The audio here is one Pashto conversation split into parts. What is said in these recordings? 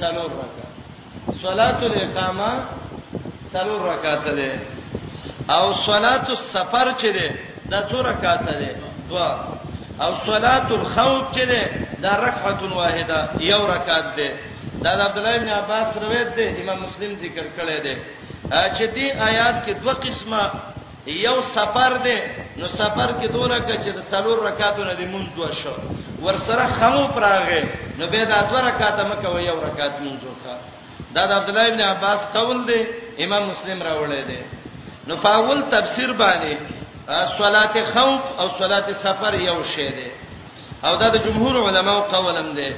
څلور رکعات صلات الاقامه څلور رکعات ده او صلات السفر چې ده دا څو رکعات ده دوا او صلات الخوف چې ده دا رکعت واحده یو رکعات ده دا د عبد الله ابن عباس روایت ده امام مسلم ذکر کړی ده چې دې آیات کې دوه قسمه یو سفر دی نو سفر کې دونه کچ د څلور رکعاتو نه دی مونږ دوه شو ورسره خمو پراغه نو به دا دوه رکعاته مکه و یو رکعات مونږ وکا دا د عبد الله ابن عباس قول دی امام مسلم راوړی دی نو فاول تفسیر باندې صلات خوف او صلات سفر یو شی دی او دا د جمهور علماو قولم دی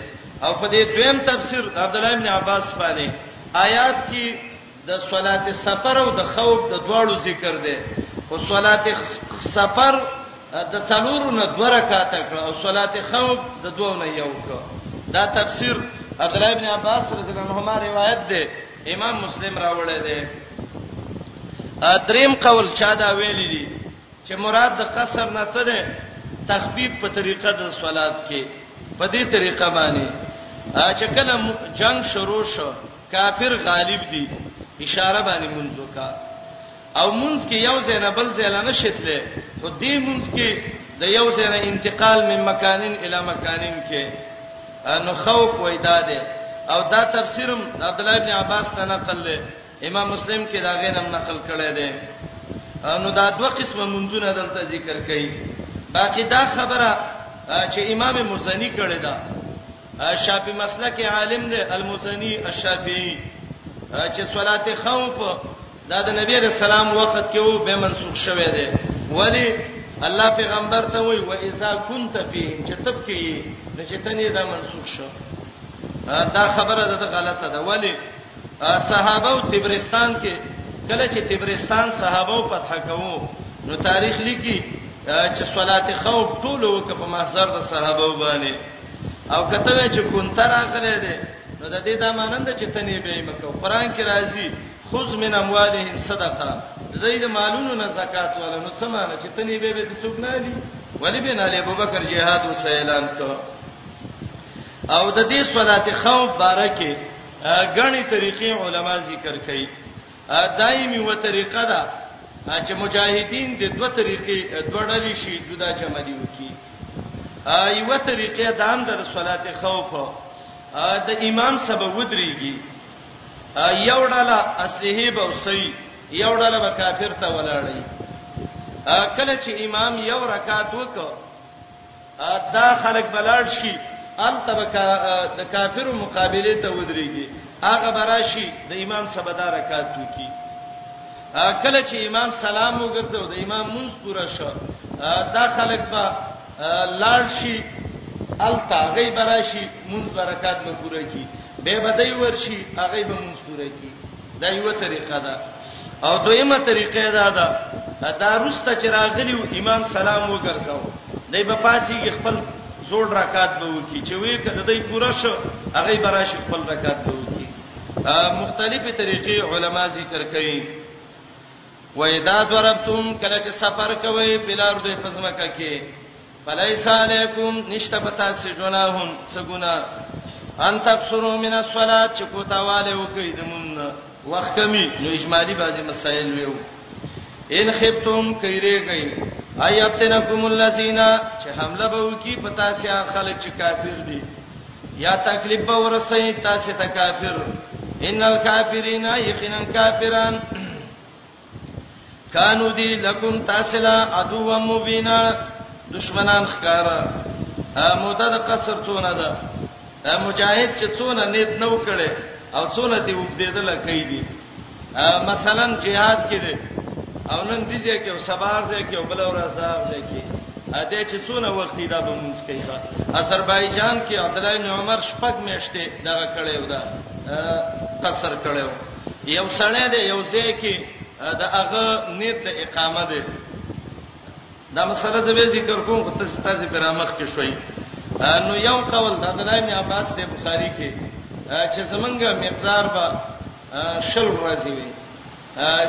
او په دې دویم تفسیر عبد الله ابن عباس باندې آیات کې د صلات سفر او د خوف د دواړو ذکر دی خو صلات سفر د څلورو نه دوه رکعاته کړ او صلات خوف د دوه نه یو کړ دا تفسیر عبد الله ابن عباس رضی الله عنهما روایت ده امام مسلم راوړی دی دریم قول چا دا ویل دي چې مراد د قصر نه څه ده تخفیف په طریقه د صلات کې په دې طریقه باندې چې کله جنگ شروع شو کافر غالب دي اشاره باندې مونږ وکا او مونږ کې یو ځای نه بل ځای نه شتله خو دې مونږ کې د یو ځای نه انتقال من مکانین الی مکانین کې نو خوف وای داده او دا تفسیرم عبد الله ابن عباس ته نقل له امام مسلم کې دا غینم نقل کړی دی نو دا دوه قسمه منځونه دلته ذکر کړي باقي دا خبره چې امام مزنی کړی دا شافعي مسلک عالم دی المزني الشافعي چې صلات خوف دا د نبی رسول الله وخت کې وو به منسوخ شوه دی ولی الله پیغمبر ته وای و اذا كنت فيهم چې تب کې نه چې تنه دا منسوخ شو دا خبره ده غلطه ده ولی صحابه او تبرستان کې کله چې تبرستان صحابه او فتح کوو نو تاریخ لیکي چې صلات خوف ټول وکړه په محضر د صحابه باندې او کته وی چې کونته راغله ده نو د دې دا مانند چې تنه به مکو قران کې راځي خذ من اموالهم صدقه زید مالونو نه زکات ولا نو سمانه چې تنه به به څوک نه دي ولی بن علی ابوبکر جهاد او سیلان کو او د دې صلات خوف بارکه غني طریقې علما ذکر کړي دایمي و طریقه ده چې مجاهدین د دوه طریقې دوه ډلې شي جدا جمع دي وکي ایو طریقې د هم د صلات خوف د امام سبب ودرېږي یو ډله اصله به وسی یو ډله به کافر ته ولاړی کله چې امام یو رکعت وکړ دا خلک بلاړ شي الته به د کافرو مقابله ته ودرېږي هغه براشي د امام سبدار رکعات وکي کله چې امام سلام وګرځو د امام منځ پورا شو دا خلک به لاړ شي الته غي براشي منځ برکات به پورا کی به بدای ورشي هغه به منځ پورا کی دا یو طریقه ده او دویمه طریقه دا ده دا روسته چې راغلی او امام سلام وګرځاو دای په پاتېږي خپل زوړ رکعات به وکي چې وې کده دای پورا شو هغه به راشي خپل رکعات به وکي مختلفه طریقې علما ذکر کوي و اذا ضربتم کله چې سفر کوي بلار دې پزماکه کې فلیس علیکم نشته پتا سی جناهم سګونا ان تبصروا من الصلاه چې کوتاواله وکي د مونږ وخت کمی نو اجمالی بعضی مسائل ویو ان خفتم کیره گئی ایتنکم الذین چې حمله به وکي پتا سی خلک چې کافر دي یا تکلیف به ورسې تاسو ته کافر ان الکافرین یقینا کافرون کانو دی لکم تاسلا عدو مبینا دشمنان خکارا موده د قصر څونه ده مجاهد چې څونه نیت نو کړي او څونه دی وګدیدل کوي دي مثلا jihad کې دي او نن دي چې کې سبار ځای کې بل ورځ ځای کې ا دې چې څونه وخت دا به مونږ کوي آذربایجان کې عبد الله بن عمر شپږ میاشتې دغه کړي و دا قصر کړي و یو سړی دی یو ځای کې د هغه نیت د اقامه دی دا مسله زوی ذکر کوم خو تاسو تاسو برامخ کې شوي نو یو قول د عبد الله بن عباس دی بخاری کې چې زمونږ مقدار به شل ورځې وي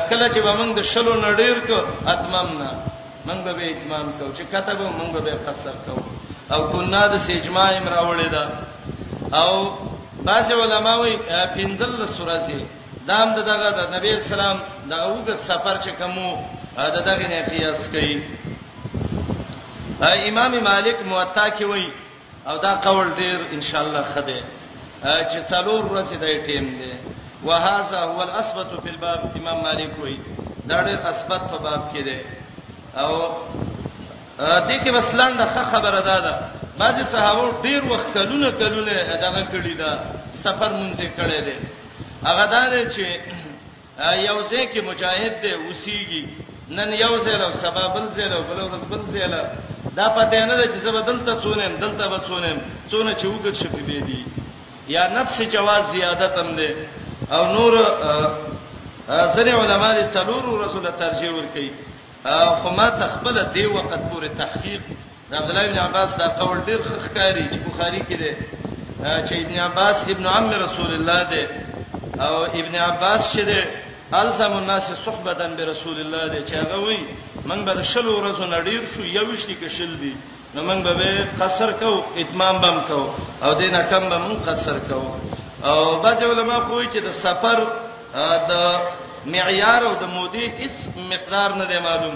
کله چې به موږ د شلو نډیر کو اتمم نه موږ به اتمام کو چې كتب موږ به قصر کو او ګنا د سجما امرا وړي دا او بعض علما وي پنځل سورازي دام دغه د نبی اسلام دغه وګت سفر چې کومو دغه نه قیاس کوي امام مالک موطا کې وایي او دا قول ډیر ان شاء الله خده چې څلور ورځې د ټیم دی وهذا هو الاثبت في الباب امام مالک وایي دا ډیر اثبت په باب کې دی او دې کې وسلند خبره ده ده بعضی صحابه ډیر وخت کلونه کلونه دغه کړی دا سفر مونږه کړی دی هغه دا چې یو ځای کې مجاهد دی اوسېږي نن یو ځای له سبا بل ځای له بل ورځ بل ځای له دا پته نه ده چې زه بدلته څونم دلته به څونم څونه چې وګت شپې به دي یا نفس جواز زیادت هم ده او نور ځنې علما دي څلور رسول ترجیح ور کوي خو ما تخبل دی وخت پورې تحقیق د عبد الله ابن عباس دا قول ډیر ښکاری چې بخاری کې دی چې ابن عباس ابن عم رسول الله دی او ابن عباس چې دی الزم الناس صحبه برسول الله دی چې هغه وی من به شلو ورځو نړیر شو یوشتي کې شل دی نو من به قصر کو اتمام بم کو او دینه کم به من قصر کو او بعض علما کوی چې د سفر د معیار او د مودې هیڅ مقدار نه دی معلوم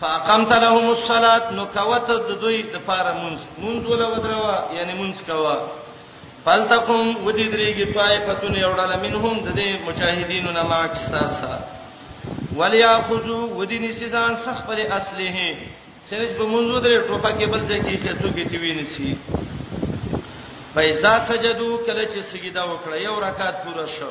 فاقمت لهم الصلاه نو کوته د دوی د پاره مونږ مونږ ولا ودروا یعنی مونږ کوا فلتقم ودی درېږي طائفتون یوړل منهم د دې مجاهدینو نه ماک ستاسا ولیاخذو ودی نسیزان سخ پر اصله سنج به مونږ ودرې ټوپه کې بل ځای کې کېتو کې دی وینسی پیسا سجدو کله چې سجده وکړه یو رکعت پوره شو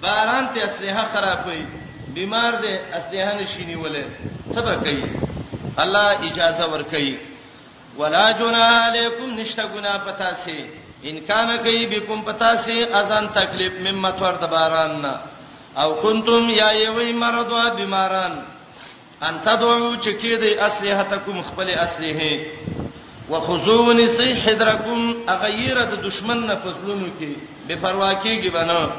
باران ته اسلحه خرابوي بیمار دی اسلحه نشي نیولې څه به کوي الله اجازه ورکړي ولا جنا علیکم نشتا گنا پتا سي ان کان کوي بكم پتا سي اذان تکلیف مم تور د باران نه او کنتم یا یوی مرضوا بیماران ان تدعو چې کې دی اسلحتکم خپل اسلحه وخذوني سي حذرکم اغیره د دشمن نه پسلونو کې بے پروا کېږي بنه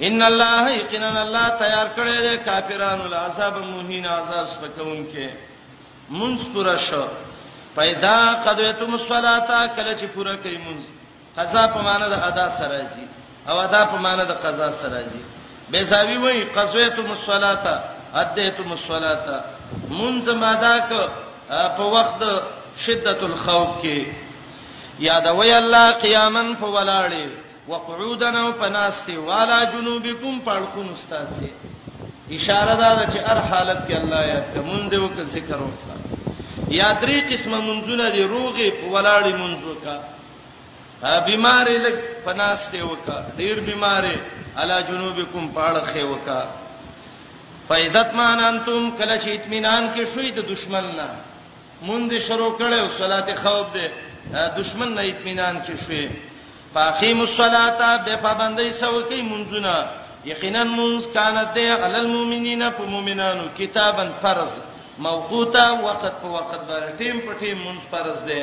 ان الله یقینا الله تیار کړی دی کافرانو له عذاب مهین عذاب سپکون کې منستور شو پیدا قدویتم الصلاتا کله چې پوره کوي منز قضا په معنی د ادا سره راځي او ادا په معنی د قضا سره راځي بیزاوی وای قضیتم الصلاه ادیتم الصلاه منځ ماده ک په وخت شدت الخوف کې یادوي الله قیامن په ولاړې وقعودن او پناستي والا جنوبکم پړخون استاسي اشاره ده چې هر حالت کې الله یاد کوم دی او ذکر وکړه یا درې قسمه منځونه دی روغي په ولاړې منځو کا بیمار لګ پناسته وکا ډیر بیمار علا جنوبکم پاړه خې وکا فیدت مان انتم کله چې اطمینان کې شوي د دشمن نه مونږ دې شروع کړو صلات خوف دې دشمن نه اطمینان کې شوي فاقیم الصلاۃ به پابندۍ سو کې مونږونه یقینا مونږ کانت دې علی المؤمنین په مؤمنانو کتابن فرض موقوتا وخت په وخت باندې ټیم په ټیم مونږ فرض دې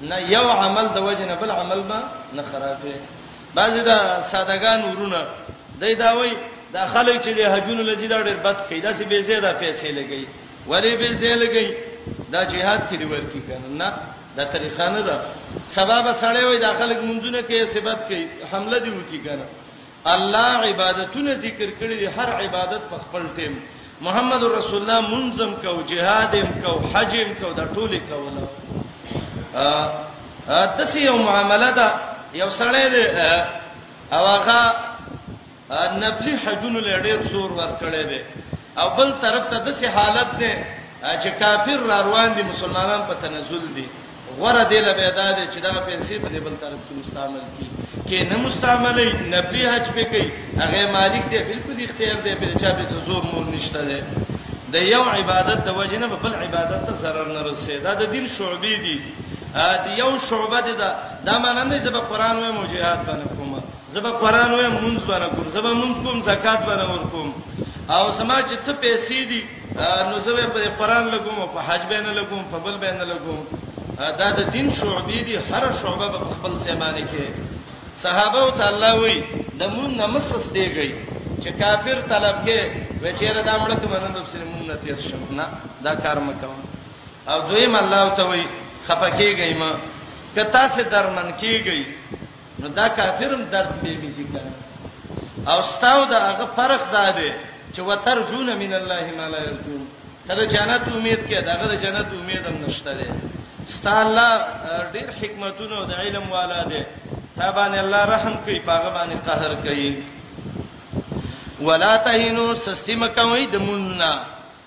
نه یو عمل د وجه نه بل عمل به نه خرابې بعضی دا سادهګان ورونه دای دا وای دا خلک چې له حجونو لږی دا ډېر بد کوي دا سي به زیاده پیسې لګي ولی به زیاده لګي دا jihad کې دی ورکی کنه نه دا طریقه نه ده سبب سړی وای دا خلک منځونه کې سبب کوي حمله دی وکي کنه الله عبادتونه ذکر کړی دي هر عبادت په خپل ټیم محمد رسول الله منظم کو جهاد هم کو حج هم کو دا ټول کوله ا تاسو یو معاملې ده یو سړی دی او هغه نبلی حجونو لړیر زور ور کړی دی او بل طرف ته داسې حالت دی چې کافر را روان دي مسلمانان په تنزل دي غره دې له پیدا دي چې دا پیسې په دې بل طرف کې مستعمل کی کې نه مستعملې نبی حج به کوي هغه مالک دې بالکل اختیار دې په چا به زور مور نشته ده د یو عبادت د وجنه په بل عبادت ته zarar نه رسي دا د دین شعبې دي د یو شعبه دي دا د معنی نه زب قران و مجاهد باندې کوم زب قران و منځ باندې کوم زب منځ کوم زکات باندې ور کوم او سما چې څه پیسې دي نو زه به په قران لګوم او په حج به نه لګوم په بل به نه لګوم دا د دین شعبې دي هر شعبه په خپل ځای باندې کې صحابه او تعالی وي د مون نمسس دیږي چې کافر طلب کې وچیرې دا مړ کمنه د مسلمانونو نه تیر شم نه دا کار مکو او دویم الله ته وي خپکیږي ما کتا سه درمن کیږي نو دا کافرم درد مې مزي کنه او ستاو دا هغه فرق دا دی چې وترجون من الله ما لا يرجون ته د جنت امید کې دا غره جنت امید هم نشته دی ستا الله ډېر حکمتونو د علم والا دی تا باندې الله رحم کوي پاغه باندې قهر کوي ولا تهینو سستی مکوي د مونږه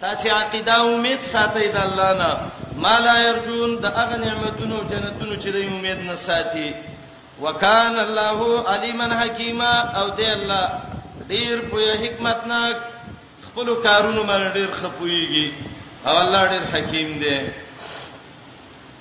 تاسې عقیده او امید ساتئ د الله نه ما لا يرجون د هغه نعمتونو او جنتونو چې د امید نه ساتي وکان الله علیما حکیما او دی الله ډیر په حکمتناک خپل کارونه باندې ډیر خپويږي او الله ډیر حکیم دی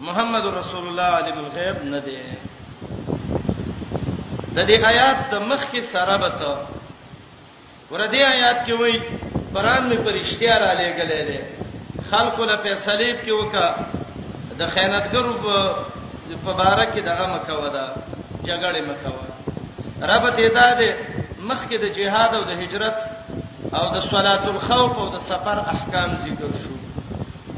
محمد رسول الله عالم الغیب نه دی د دې آیات د مخ کې سره بته ور دې آیات کې وایي قران می پرشتیا را لېګلې ده خلکو له فیصلیب کې وکا د خیانتګرو په په باره کې دغه مکوه ده جګړه مکوه رب دې دا دې مخ کې د جهاد او د هجرت او د صلات الخوف او د سفر احکام ذکر شو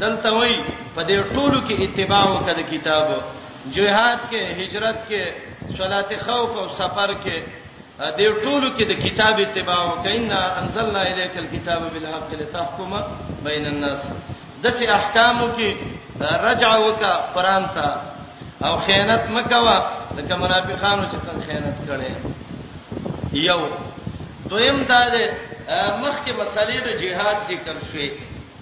دلته وایي په دې ټولو کې اتباع وکړه کتاب جهاد کې هجرت کې صلات خوف او سفر کې دې ټولو کې د کتاب اتباع وکینا انزلنا الیک الكتاب بالحق لتحکم بین الناس دسه احکامو کې رجع وکا قران ته او خیانت مکوا لکه منافقانو چې څنګه خیانت کړي یو دویم دا ده مخکې مسلې د جهاد ذکر شوې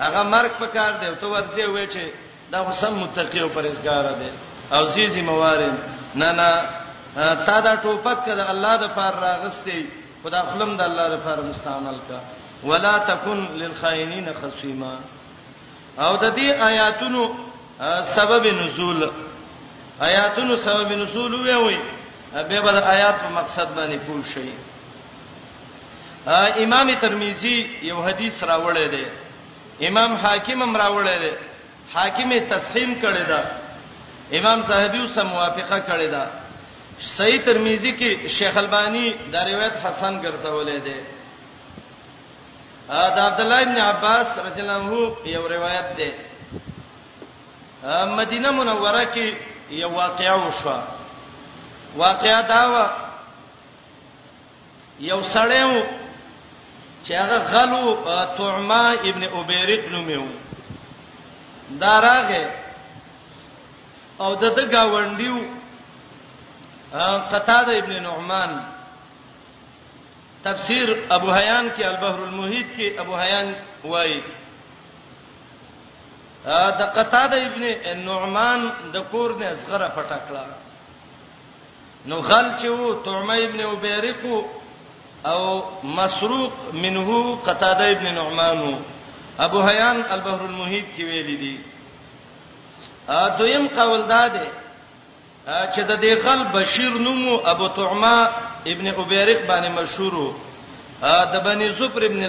هغه مرګ په کار دی ته ورځي وې چې دا حسن متقی او پرهیزګار دی او زی زموارم نه نه تا دا ټوپک کړه الله د پار راغستې خدا خپلم د الله د پار مستعمل کا ولا تکن للخائنین خصیما او د دې آیاتونو سبب نزول آیاتونو سبب نزول وی وی به بل آیات په مقصد باندې پوه شئ امام ترمذی یو حدیث راوړی دی امام حاکم هم راوړی دی حاکم تصحیح کړی دا امام صاحبی اوس موافقه کړی دا صحیح ترمذی کې شیخ البانی دا روایت حسن ګرځولې ده دا عبد الله ابن عباس رضی الله عنه یو روایت ده مدینه منوره کې یو واقعا وشو واقعا دا و یو سړی و چې هغه غلو طعما ابن ابيرق نومو دا راغه او د د گاونډیو قتاده ابن نعمان تفسیر ابو حیان کې البحر المحیط کې ابو حیان وایي د قتاده ابن نعمان د کور نه اصغره پټکړه نو غل چې وو طعمه ابن عبیرق او مسروق منه قتاده ابن نعمان ابو حیان البحر المحیط کې ویل دي دویم قول دا دی چې د دې غل بشیر نومو ابو طعمه ابن عبیرق باندې مشهور وو د بنی زبر ابن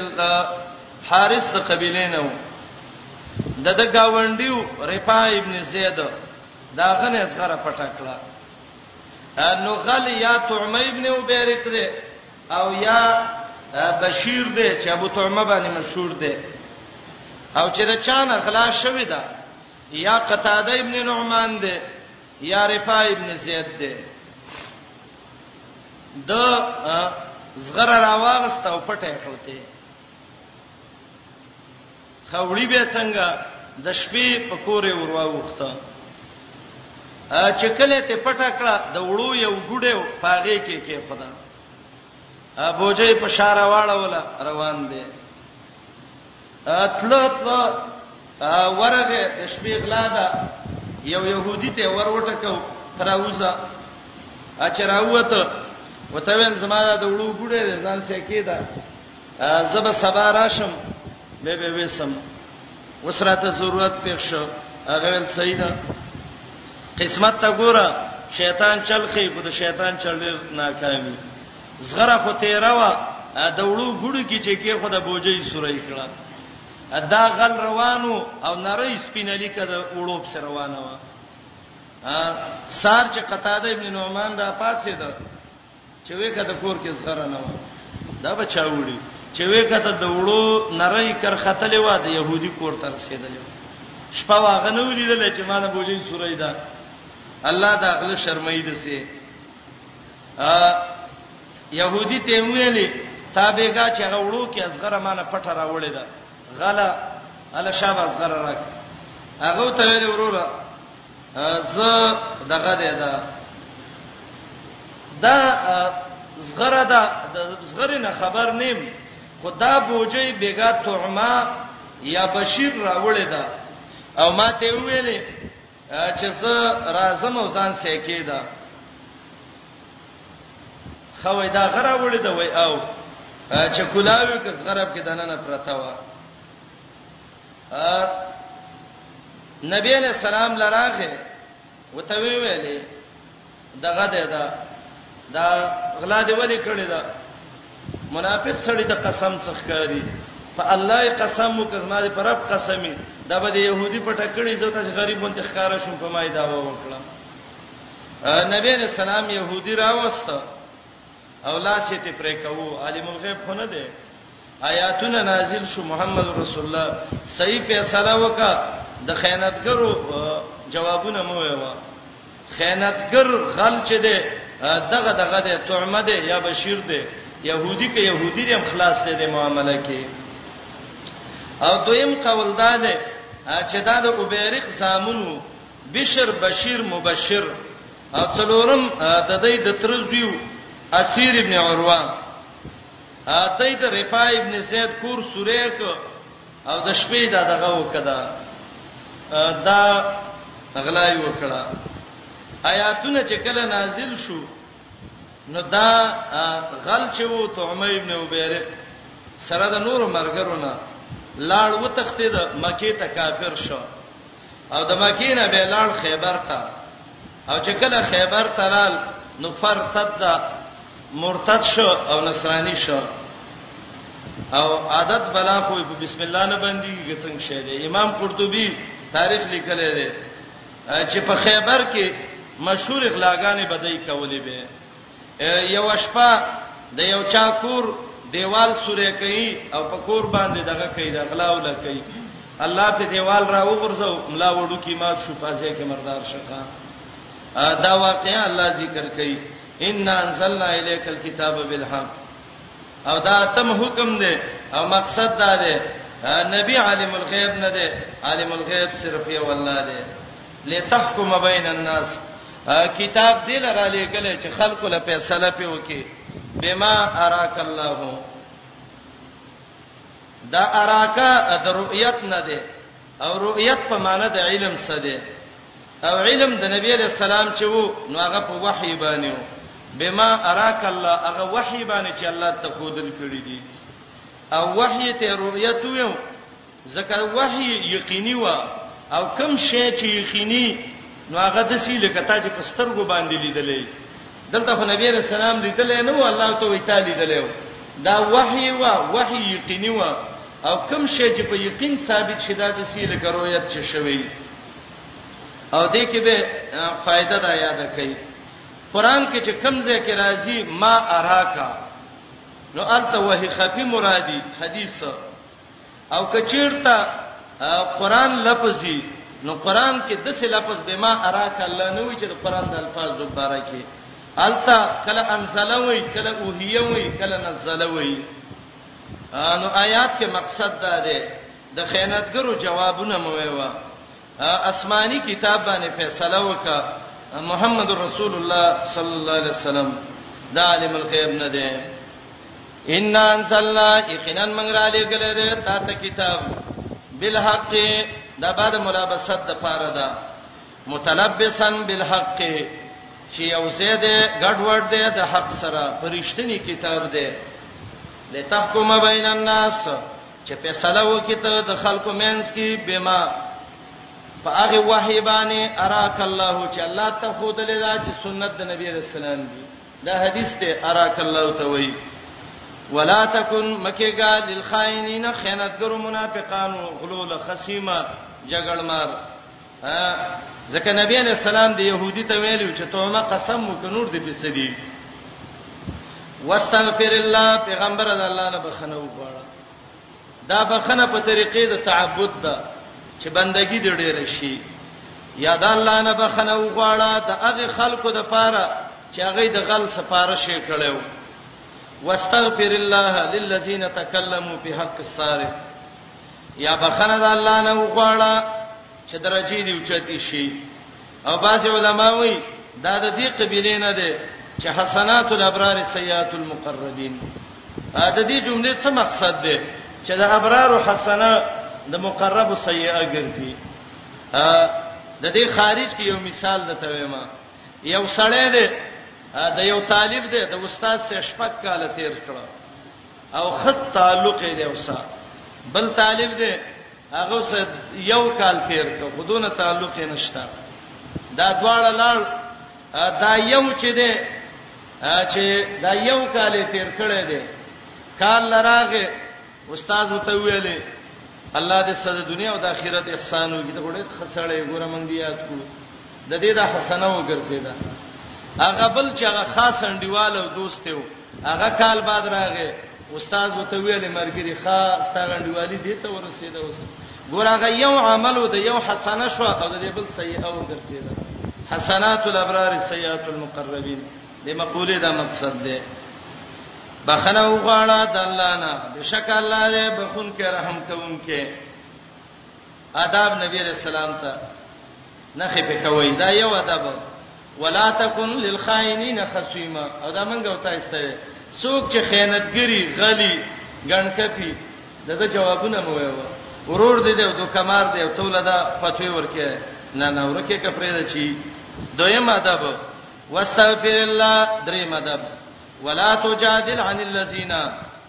حارث د قبیلې نه وو د د گاونډیو رفاع ابن زید دا غنه زغره پټکړه نو غل یا طعمه ابن عبیرق دی او یا بشیر دی چې ابو طعمه باندې مشهور دی او چې د چانه غلا شوې ده یا قتاده ابن نعمان دی یا رفاع ابن زید دی د زغره راوغسته او پټه کړته خوړی به څنګه د شپې په کورې ورواوخته چې کله ته پټه کړه د وړو یو ګډه پاغه کې کې خدا بوجه په شاره واړه ولا روان دي اتلو اتلو ورغه د شپې غلا ده یو يهودي ته وروټه کو تراوزه اچراوته وته وین زما د وړو ګډه ځان سې کېده زب سبا راشم به به وسم وسراته ضرورت پېښ شو هغه ول صحیح ده قسمت ته ګوره شیطان چل خې په د شیطان چل ډیر ناکامي زغره خو تیرا وا د وړو ګړو کې چې کې خو د بوجي سورې کړه دا غل روانو او نری سپینلی کده وړو په سر روانه وا سار چې قتاده ابن نعمان دا پاتې ده چې وې کته کور کې زغره نه و دا به چا وړي چې وې کته د وړو نری کر ختلې و د يهودي کور تر رسیدلې شپه واغه نه ولیدل چې مانه بوجي سورې دا الله دا غل شرمای دي سي ا يهودي ته ویلې تابېګا چې غوړو کې اصغر مانه پټه راوړې ده غلا الا شابه اصغر راک هغه ته ویل وروره ز دغه ده دا دا زغره دا د زغره نه خبر نیم خدا بوجي بیګا تعما یا بشیر راوړی دا او ما ته ویلې چې زه راځم او ځان سېکې دا خوې دا غره وړی دا وای او چې کولاوي کس غرب کې دنه پرتا و نبی علیہ السلام لراغه وته ویلې دغه ده دا دا غلا دی ولې کړی دا منافق سړی ته قسم څخکاری په الله قسم وکزما دې پر رب قسمی دا به يهودي په ټکړې زو تاسو غریب مونږ ښکارا شوم په مای دا وکړه نبی علیہ السلام يهودي راوست او لاس یې ته پرې کوو عالم الغیب خو نه دی آیاتونه نازل شو محمد رسول الله صحیح فیصله وکړه د خیانتګرو جوابونه مو ویوا خیانتګر غل چې دی دغه دغه دی تعمه دی یا بشیر دی يهودي کې يهودي دې خلاص دي د معاملې کې او دویم قول دا ده چې دا د اوبیرق زامنو بشر بشیر مبشر او څلورم د دې د ترزویو اسیر ابن عروه ا دې د رفاع ابن زید کور سوریک او د شپې دا دغه وکړه دا غلای وکړه آیاتونه چې کله نازل شو نو دا غل چې وو تعمه ابن عبیرق سره د نور مرګرونه لاړ وتختید مکه ته کافر شو او د مکې نه به لاړ خیبر ته او چې کله خیبر ته رال نو فرتد مرتد شو او نصرانی شو او عادت بلا خو په بسم الله نه باندې څنګه شه دی امام قرطبي تاریخ لیکلی دی چې په خیبر کې مشهور اخلاقانه بدای کولې به یوه شپه د یو چا کور دیوال سورې کوي او په کور باندې دغه کوي د غلا ولا کوي الله په دیوال را وګرځو ملا وډو کی مات شو پازه کې مردار شخه دا واقعا الله ذکر کوي ان انزلنا الیک الكتاب بالحق او دا تم حکم دی او مقصد دا دی نبی عالم الغیب نه دی عالم الغیب صرف یو الله دی لتحکم بین الناس کتاب دې لره لګل چې خلکو له فیصله پی وکي بما اراک الله دا اراکا د رؤیت نه ده او رؤیت په معنی د علم څه ده او علم د نبی علیہ السلام چې وو نو هغه په وحی باندې وو بما اراک الله هغه وحی باندې چې الله ته خودل کړی دي او وحی ته رؤیت وو ځکه وحی یقیني وه او کوم شی چې یقیني نو هغه د سی لکه تا چې په سترګو باندې لیدلې دلته خو نبی رسول الله لیدلې نو الله ته وی تعالی لیدلې دا وحی وا وحی یقیني وا او کوم شی چې په یقین ثابت شې دا د سی لکه رؤیت چې شوی او دې کې به فائدہ دا یاد کړئ قران کې چې کوم ځای کې راځي ما اراکا نو الته وحی خفي مرادي حدیث او کچیرته قران لفظي نو قران کې د څه لفظ به ما اراک الله نه وی چې د قران د الفاظ دوباره کې التا کله انزل وی کله اوهی وی کله نزل وی نو آیات کې مقصد دا دی د خیانتګرو جوابونه مو ویوا اسماني کتاب باندې فیصله وکړه محمد رسول الله صلی الله علیه وسلم دا عالم الغیب نه دی ان انزلنا یقینا من را لګل دی تا ته کتاب بالحق دا بعد ملابسات د پاره ده متلبسا بالحق چې یو زید ګډوډ دی د حق سره پرشتنی کتاب دی لتحکم بین الناس چې فیصله وکي ته د خلکو مینس کې بما په هغه وحی باندې اراک الله چې الله ته خود لیدا چې سنت د نبی رسول الله دی دا حدیث ته اراک الله ته وایي ولا تکن مکیگا للخائنین خیانتګرو منافقانو غلول خصیمه جګړمار ځکه نبی علی السلام د يهودي ته ویلو چې ته ما قسم وکنور دې په سدي واستغفر الله پیغمبر الله نه بخنه وغواړه دا بخنه په طریقې د تعبد ده چې بندگی دې ډېر شي یا د الله نه بخنه وغواړه د هغه خلکو د پاره چې هغه د غل سفارش کړو واستغفر الله للذین تکلموا بحق الصارف یا بخنه د الله نه وغواړه چې درجه دې اوچتي شي او بعض علما وایي دا د دې قبيله نه ده چې حسنات الابرار سيئات المقربين دا د دې جملې څه مقصد ده چې د ابرار او حسنه د مقرب سيئه ګرځي د دې خارج کې یو مثال د توېما یو سړی دی د یو طالب دی د استاد سره شپږ کال تیر کړو او خط تعلق دی اوسه بل طالب دی هغه سره یو کال تیر کو خودونه تعلق نشته دا دواړه لړ دا یو چې دی چې دا یو کال تیر کړی دی کال لراغه استاد وته ویلې الله دې سره دنیا او د آخرت احسان وکړي ته وړه خسړې ګوره مونږ یاد کو د دې د حسنه وګرځیدا هغه بل چې هغه خاص انډیوال او دوست یو هغه کال بعد راغی استاد وته ویل مرګري ښا ستغندوالي دې ته ورسېده اوس ګور هغه یو عمل او د یو حسنه شو او د بل سیئه او ګرځیدا حسنات الابرار سیئات المقربین د مقوله دا مقصد دی بخنه وغواړه د الله نه بشک الله دې بخون کې رحم کوونکې آداب نبی علیہ السلام ته نه خې په کوي دا یو ادب ولا تکن للخائنین خصیما او دا منګه وتا استوي څوک چې خیانتګری غلی ګڼکپی دغه جوابونه مو وایو ورور دې دې دوه کمار دې توله دا فتوی ورکه نه نه ورکه کپرې ده چی دویم ادب واستغفر الله دریم ادب ولا تجادل عن الذين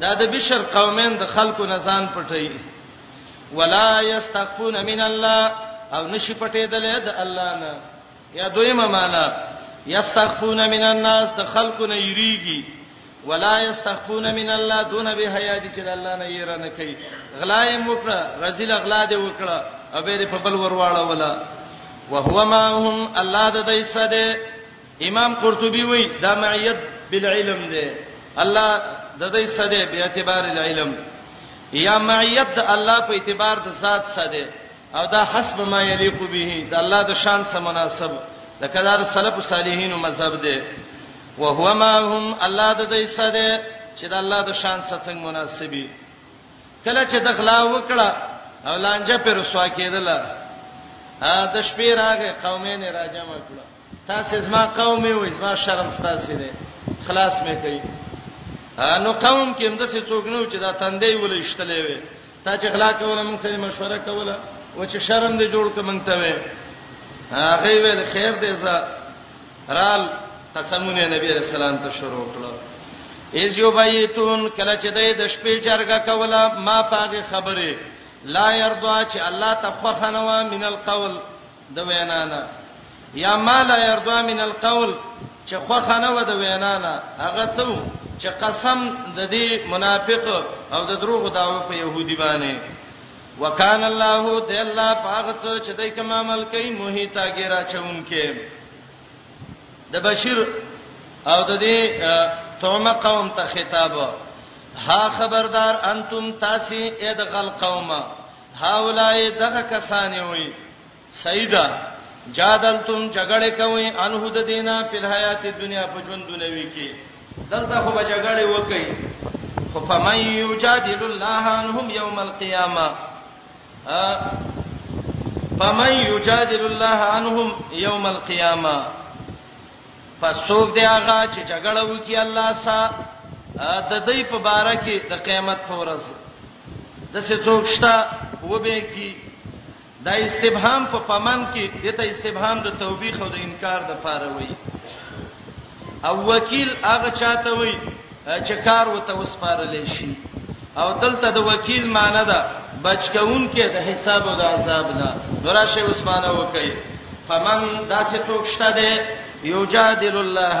دا د بشر قومین د خلکو نه ځان پټي ولا یستخفون من الله او نشي پټې دلې د الله نه یا دویمه معنا یستخفون من الناس د خلکو نه یریږي ولا یستخفون من الله دون به حیا دي چې د الله نه یره نه کوي غلایم وکړه رزل غلا دې وکړه او به په بل ورواړه ولا وهو ماهم الله د دې سده امام قرطبي وایي دا معیت بالعلم دی الله د دې سده به اعتبار العلم یا معیت د الله په اعتبار د ذات سده او دا حسب ما یلیق به د الله د شان سره مناسب د کدار سلف صالحین مذهب دی او هو ما هم الله د دې سده چې د الله د شان سره څنګه مناسبي کله چې دخلا وکړه او لانجه پر رسوا کېدله د شپې راغې قومین راجمه کړه تاسو زما قوم یو زما شرم ستاسو دی خلاص مې کړئ نو قوم کې هم د څه څوک نه و چې دا تندې ولې شتلې وي تا چې غلا کوله موږ سره مشوره کوله و چې شرم دې جوړ ک مونږ ته وې هغه ویل خیر دې زه رال قسمونه نبی رسول الله ته شروع کړو ایز یو بایتون کله چې د شپې جرګه کوله ما پاګه خبره لا يرضى چې الله تخخنوا من القول د وینا نه یا ما لا يرضى من القول چې خوخه نه و د وینا نه هغه څو چې قسم د دې منافق او د دروغ داو په يهودي باندې وکانه الله د الله پاک څو چې دای کوم عمل کوي موهی تاګیرا چونکې د بشیر او د دې تومه قوم ته خطاب ها خبردار انتم تاسو اې د غل قومه هاولای دغه کسان وي سیدا جادلتم جګړه کوي انه د دینه په حیات دنیا په ژوند دنیوي کې دلته خو به جګړه وکي خو فمن یجادل الله عنهم یوم القیامه فمن یجادل الله عنهم یوم القیامه پس څوک دی هغه چې جګړه وکي الله سره د دې په باره کې د قیامت پر ورځ د څه څوک شته و به کی دا استفهام په فمن کې دته استفهام د توبیخ او د انکار د پاره وای او وکیل هغه چاته وای چې کار وته وسپارل شي او دلته د وکیل معنی ده بچکون کې د حساب او د عذاب ده دراشه اوس معنی وکي فمن داسې څوک شته دی یجادل الله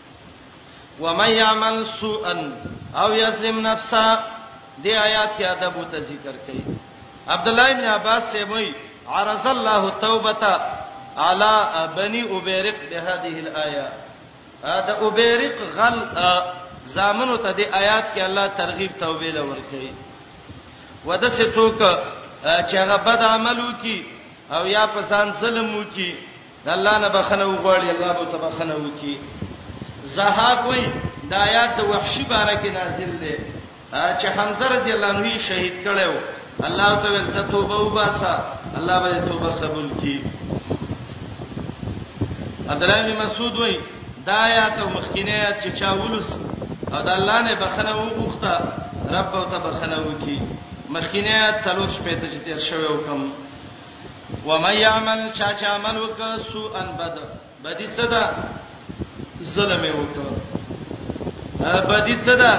ومن يعمل سوءا او يظلم نفسه دې آیات کې ادب او ذکر کړي عبد الله ابن عباس سے وایي عرض الله توبته على بني ابيرق بهذه الايه دا ابيرق غل زامنو ته دې آیات کې الله ترغیب توبې لور کوي ودا سه څوک چې هغه بد عملو کی او یا پسان ظلم وکي د الله نه بخنه وغواړي الله به ته بخنه وکي زهاق وای د آیات د وحشي باره کې نازل دی چې حمزه رضی الله عنه شهید کړو الله تعالی ته توبه وباسا الله به توبه قبول کړي ادلانی مسعود وای دا آیات او مخکینه چې چاولس او د الله نه بخنه وغوښته رب او ته بخنه وکي مخکینه آیات څلور شپې ته چې تیر شوی وکم و من يعمل چا چې عمل وکړ سو ان بد بدی څه ده ظلم یې وکړ بدی څه ده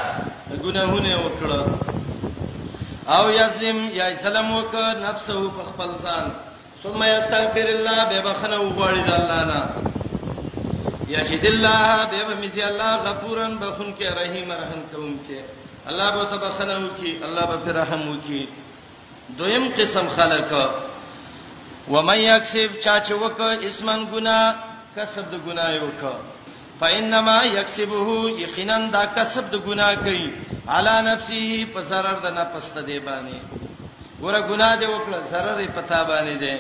ګناهونه وکړ او یظلم یا سلام وکړ نفسه په خپل ځان ثم یستغفر الله به بخنه وغواړي د الله نه یجد الله به بمسی الله غفورن بخون کې رحیم رحم کوم کې الله به تبخنه وکي الله به رحم وکي دویم قسم خلک ومن یکسب چا چې وک اسمن ګنا کسب د ګنا یو ک فینما یکسبه یقینا دا کسب د ګنا کوي علا نفسه په zarar د نه پسته دی باندې ګوره ګنا دی وکړه zarar یې پتا باندې دی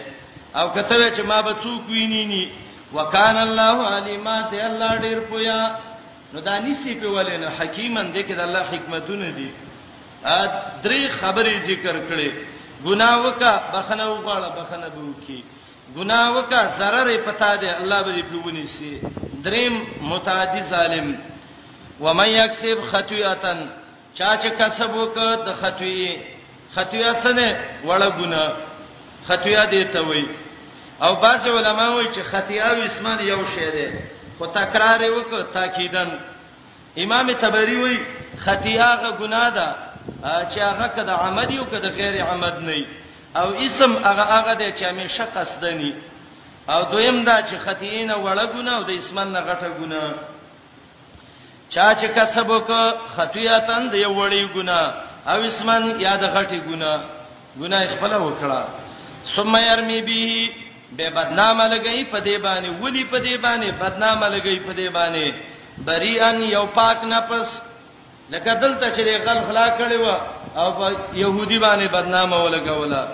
او کته چې ما به څوک ویني ني وکان الله علیما دی الله ډیر پویا نو دا نسی په ولنه حکیمن دې کې د الله حکمتونه دي درې خبرې ذکر کړې ګناه وکا بخنه وغواړه بخنه به وکي ګناه وکا zarar پتا دی الله به دې پیونی سي دریم متعدی ظالم ومن یکسب خطیاتن چا چې کسب وک د خطیه خطیه څه نه وړه ګناه خطیه دې ته وای او بعض علما وایي چې خطیه او اسمان یو شی دی خو تکرار وک تاکیدن امام تبری وی خطیه هغه ګناه ده چې هغه کده عمد یو کده غیر عمد نه او اسم هغه هغه دی چې همیشه قصدنی او دویم دا چې خطیه نه وړه ګناه او د اسمن نه غټه ګناه چا چې کسب وک خطیاتن دی وړي ګناه او اسمن یا د غټي ګناه ګناه خپل وکړه ثم يرمي به به بدنامه لګی په دې باندې ولی په دې باندې بدنامه لګی په دې باندې بریان یو پاک نفس لکه دلته چې غل خلا کړي و او په يهودي باندې بدنامه ولګولا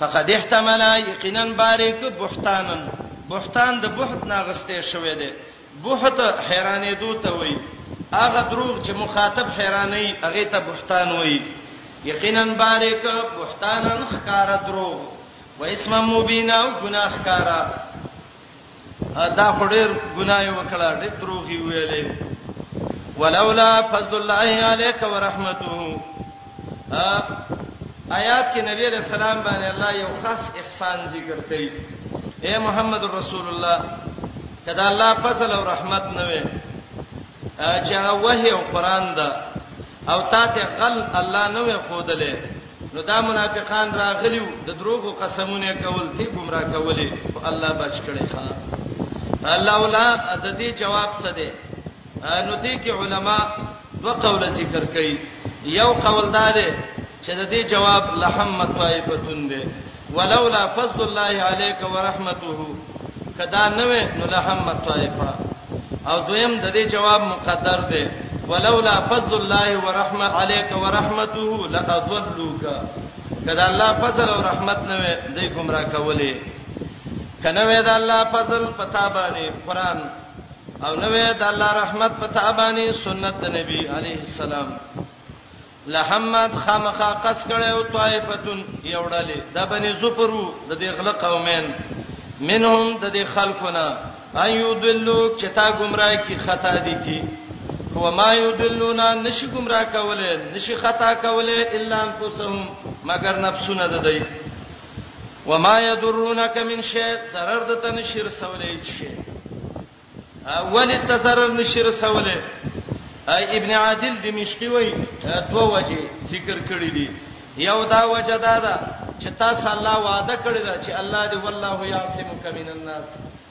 فقد احتمل یقینا باریک بهتانن بهتان د بهت ناغسته شوې ده بهت حیرانېدو ته وایي، هغه دروغ چې مخاطب حیرانوي، هغې ته بهتان وایي. یقینا بارېک، بهتانا، ښکاره دروغ، و اثما مبینا، او ګناه ښکاره. دا خو ډېر ګناه یې وکړه، ډېر دروغ یې وویلې. ولولا فضل الله علیک ورحمته. آیات کې نبی علیہ السلام باندې الله یو خاص احسان ذکر کړي اے محمد رسول الله کدا الله فضل او رحمت نه وي چې هغه وحي او قران دا او تا ته غل الله نه وي خودلې نو دا منافقان راغلیو د دروغو قسمونه کول تی گمراه کولې او الله بچ کړي ښا الله ولا د دې جواب څه دی نو دې کې علما دوه قوله ذکر کوي یو قول دا دی چې د دې جواب لحمت طائفتون دی ولولا فضل الله عليك ورحمته کدا نه وې نو لحمت طائفه او دویم د دې جواب مقدر دی ولولا فضل الله ورحمه عليك ورحمته لاضلوك کدا الله فضل او رحمت نه وې دې گمراه کولې کنه وې دا الله فضل پتا باندې قران او نو د الله رحمت په تابانی سنت د نبی علیه السلام لحمد خامخا قص کړي او طائفتون یوړلې د بني زفرو د دې غل قومین منهم د دې خلقنا ايو دلو چې تا گمراه کی خطا دي کی هو ما يدلونا نشي گمراه کوله نشي خطا کوله الا انفسهم مگر نفسونه د دی وما يضرونك من شيء zarar د تنشیر سولې شي ولې تزرر نشیر سولې ابن عادل دمشقي وای دوه وجه ذکر کړی دي یو دا وجه دا ده چې تاسو الله وعده کړی دا چې الله دی والله یعصمک من الناس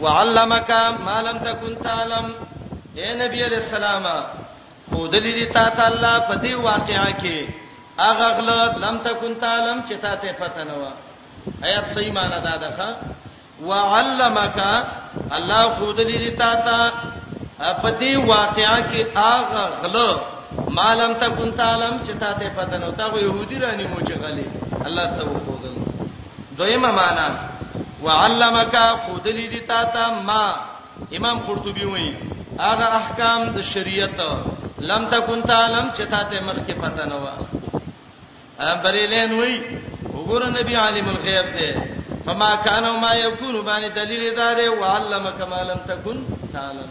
وعلمک ما لم تکن تعلم اے نبی علیہ السلام خود لري تا ته الله په دې واقعا کې اغه غل لم تکون تعلم چې تا ته پته نه و آیات صحیح معنا دا ده ښا وعلمک الله خود لري تا ته په دې واقعا کې اغه غل ما لم تکون تعلم چې تا ته پته نه و تا خو يهودي رانی مو چې غلي الله ته وکړل دویمه معنا وعلمک خودلی دی تا ته ما امام قرطبي وایي هغه احکام د شریعت لم تکون تعلم چې تا ته مخ کې پته نه و بریلین وایي وګوره نبی عالم الغیب دی فما کان ما یکون باندې دلیل دار وعلمک ما لم تکون تعلم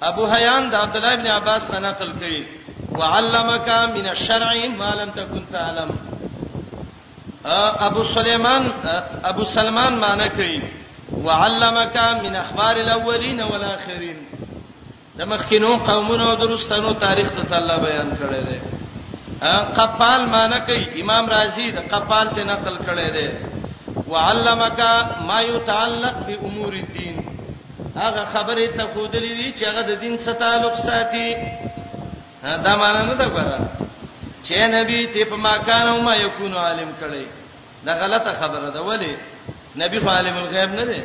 ابو حیان د عبد الله ابن عباس نه نقل کړي وعلمک من الشرع ما لم تكن تعلم ابو سليمان ابو سلمان معنی کوي وعلمک من اخبار الاولین والاخرین د مخکینو قومونو او درستانو تاریخ ته الله بیان کړی دی قپال معنی کوي امام رازی د قپال ته نقل کړی دی وعلمک ما يتعلق بامور الدين هغه خبره ته خودلې دي چې هغه د دین سره تعلق ساتي دا معنی نه ده ګره چې نبی ته په ماکان او ما یکون عالم کړي دا غلطه خبره ده ولی نبی عالم الغیب نه دی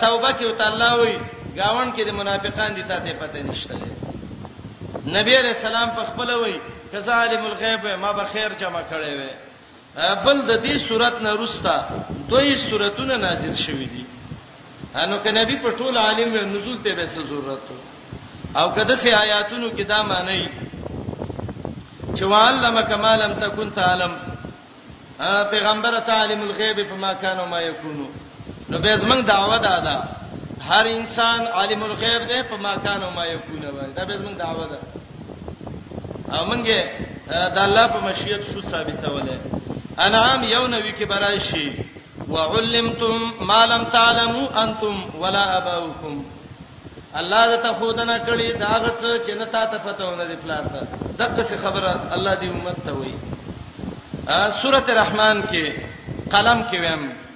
توبه کې تعالی وي گاون کې د منافقان دي ته پته نشته نبی علیہ السلام په خپل وای کزالم الغیب ما به خیر جمع کړي وي بل د دې صورت نه رستا دوی صورتونه نازل شوې دي انو ک نبی په ټول عالم نزول ته به څه ضرورت او کده سي آیاتونو کې دا معنی چې وعلم کما لم تکن تعلم پیغمبر تعلم الغیب فما کان ما یکون نو به زمنګ دعوه ده دا هر انسان عالم الغیب ده فما کان ما یکون دا به زمنګ دعوه ده او منګه د الله په مشیت شو ثابتوله انعام یو نوی کې برایشي وعلمتم ما لم تعلموا انتم ولا اباؤكم الله د ته خودنه کړی دا غڅ چې نه تا ته پته ونه دی پلار ته دغه څه خبره الله دی امت ته وایي سورته رحمان کې قلم کې ویم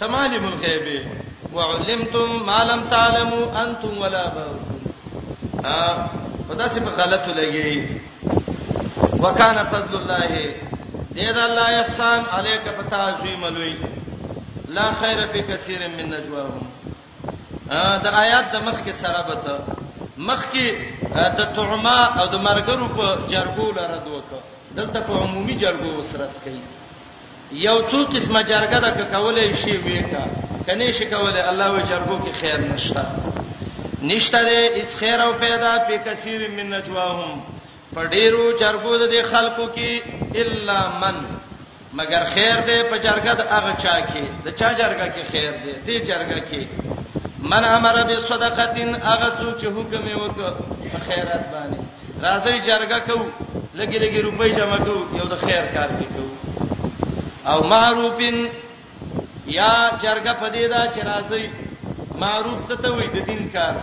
ته مالم الغیب وعلمتم ما لم تعلموا انتم ولا اباؤكم ا خدا سي په غلط لګي وکانه فضل الله دې دا الله احسان عليك فتا عظیم لوی لا خیر فی کثیر من نجواهم دا آیات د مخ کې سره بته مخ کې د تعما او د مرګرو په جرګو لره دوکه دلته په عمومي جرګو وسرت کوي یو څو قسمه جرګه د کولای شي وېکا کني شي کولای الله و جرګو کې خیر نشته نشته دې هیڅ خیر او پیدا په کثیر من نجواهم په ډیرو جرګو د خلکو کې الا من مگر خیر دې په جرګه د هغه چا کې د چا جرګه کې خیر دې دې جرګه کې من امر بالصدقه هغه څوک چې حکم یې وکړ خیرات باندې راځئ جرګه کوو لګي لګي روپۍ جمع کوو یو د خیر کار کې کوو او معروفین یا جرګه پدې دا چې راځي معروف څه ته وایي د دین کار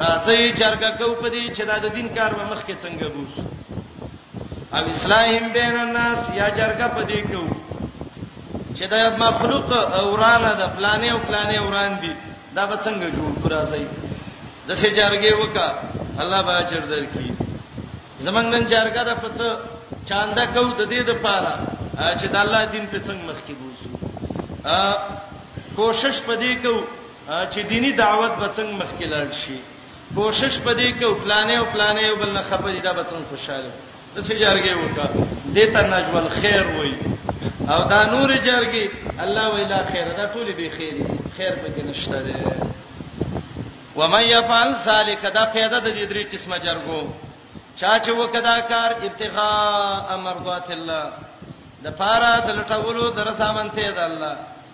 راځي جرګه کوو پدې چې دا د دین کار به مخ کې څنګه بوس او اسلام بین الناس یا جرګه پدې کوو چې دا مخلوق اورانه د پلانې او پلانې اوران دي دا به څنګه جوړ کړی د سې جرګې وکا الله به اجر درکې زمنګ نن جرګه د پڅ چاندا کو د دې د پاره چې د الله دین په څنګه مخ کې بوزو کوشش پدې کو چې دینی دعوت به څنګه مخ کې لاړ شي کوشش پدې کو پلانې او پلانې بل نه خبرې دا به څنګه خوشاله د څه جرګه وکړه دته نجو الخير وای او دا نور جرګي الله ویلا خیر دا ټول به خیر دي خیر پکې نشته ده ومن يفعل ذلك دا پیدا د دې درې قسمه جرګو چا چې وکدا کار ابتغاء مرضات الله د پاره د لټولو در سامنته ده الله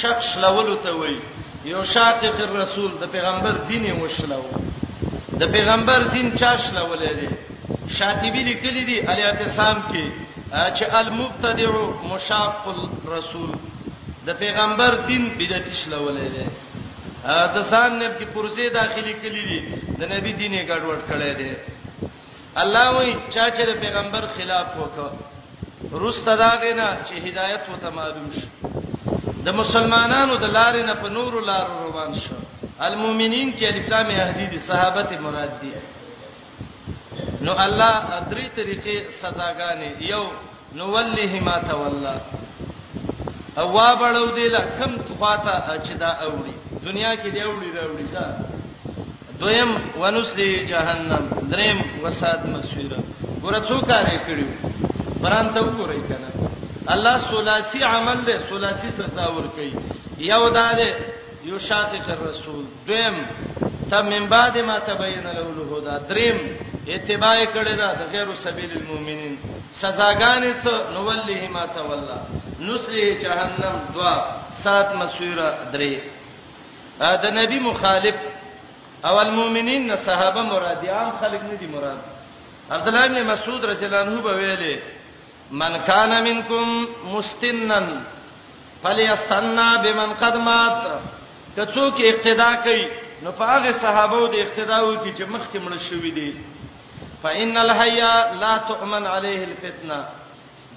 شک شلولو ته وایي یو شاقق الرسول د پیغمبر دین یې وشلو د پیغمبر دین چا شلولې دي شاطبی لیکلی دی الاعتصام کې چې المبتدع مشاق الرسول د پیغمبر دین بدعت شلولې دي د ځان نه کې پرزه داخلي کړي دي د نبی دین یې ګډوډ کړي دي الله وی چا چې د پیغمبر خلاف وکړ روسته دا غینا چې هدایت وته معلوم شي د مسلمانانو د لارې نه په نورو لارو روان شو المؤمنین کې الف لام یهدی دي صحابه ته مراد دي نو الله درې طریقې سزاګانې یو نوله ما تولا او وابړو دی لا کم خواته چې دا اوړي دنیا کې دی اوړي راوړي ځا دویم ونسلی جهنم دریم وساد مسویره ګوره څو کارې کړیو قران ته وګورئ کنه الله ثلاثي عمل له ثلاثي سزا ور کوي یو دا ده یو شاقق الرسول دویم ته من بعد ما تبین له الهدى دریم اتباع کړی دا د غیر سبیل المؤمنین سزاګانې څو نو ولله ما تولا نسلیه جهنم دوا سات مسیره درې د نبی مخالف او المؤمنین نه صحابه مراد عام خلک نه دي مراد عبد الله بن مسعود رضی الله عنه به ویلي من کان منکم مستنن فلیستنا بمن قد مات که څوک اقتدا کوي نو په هغه صحابه د اقتدا وکي چې مخکې مړ شوی دي فإن الحي لا تؤمن عليه الفتنه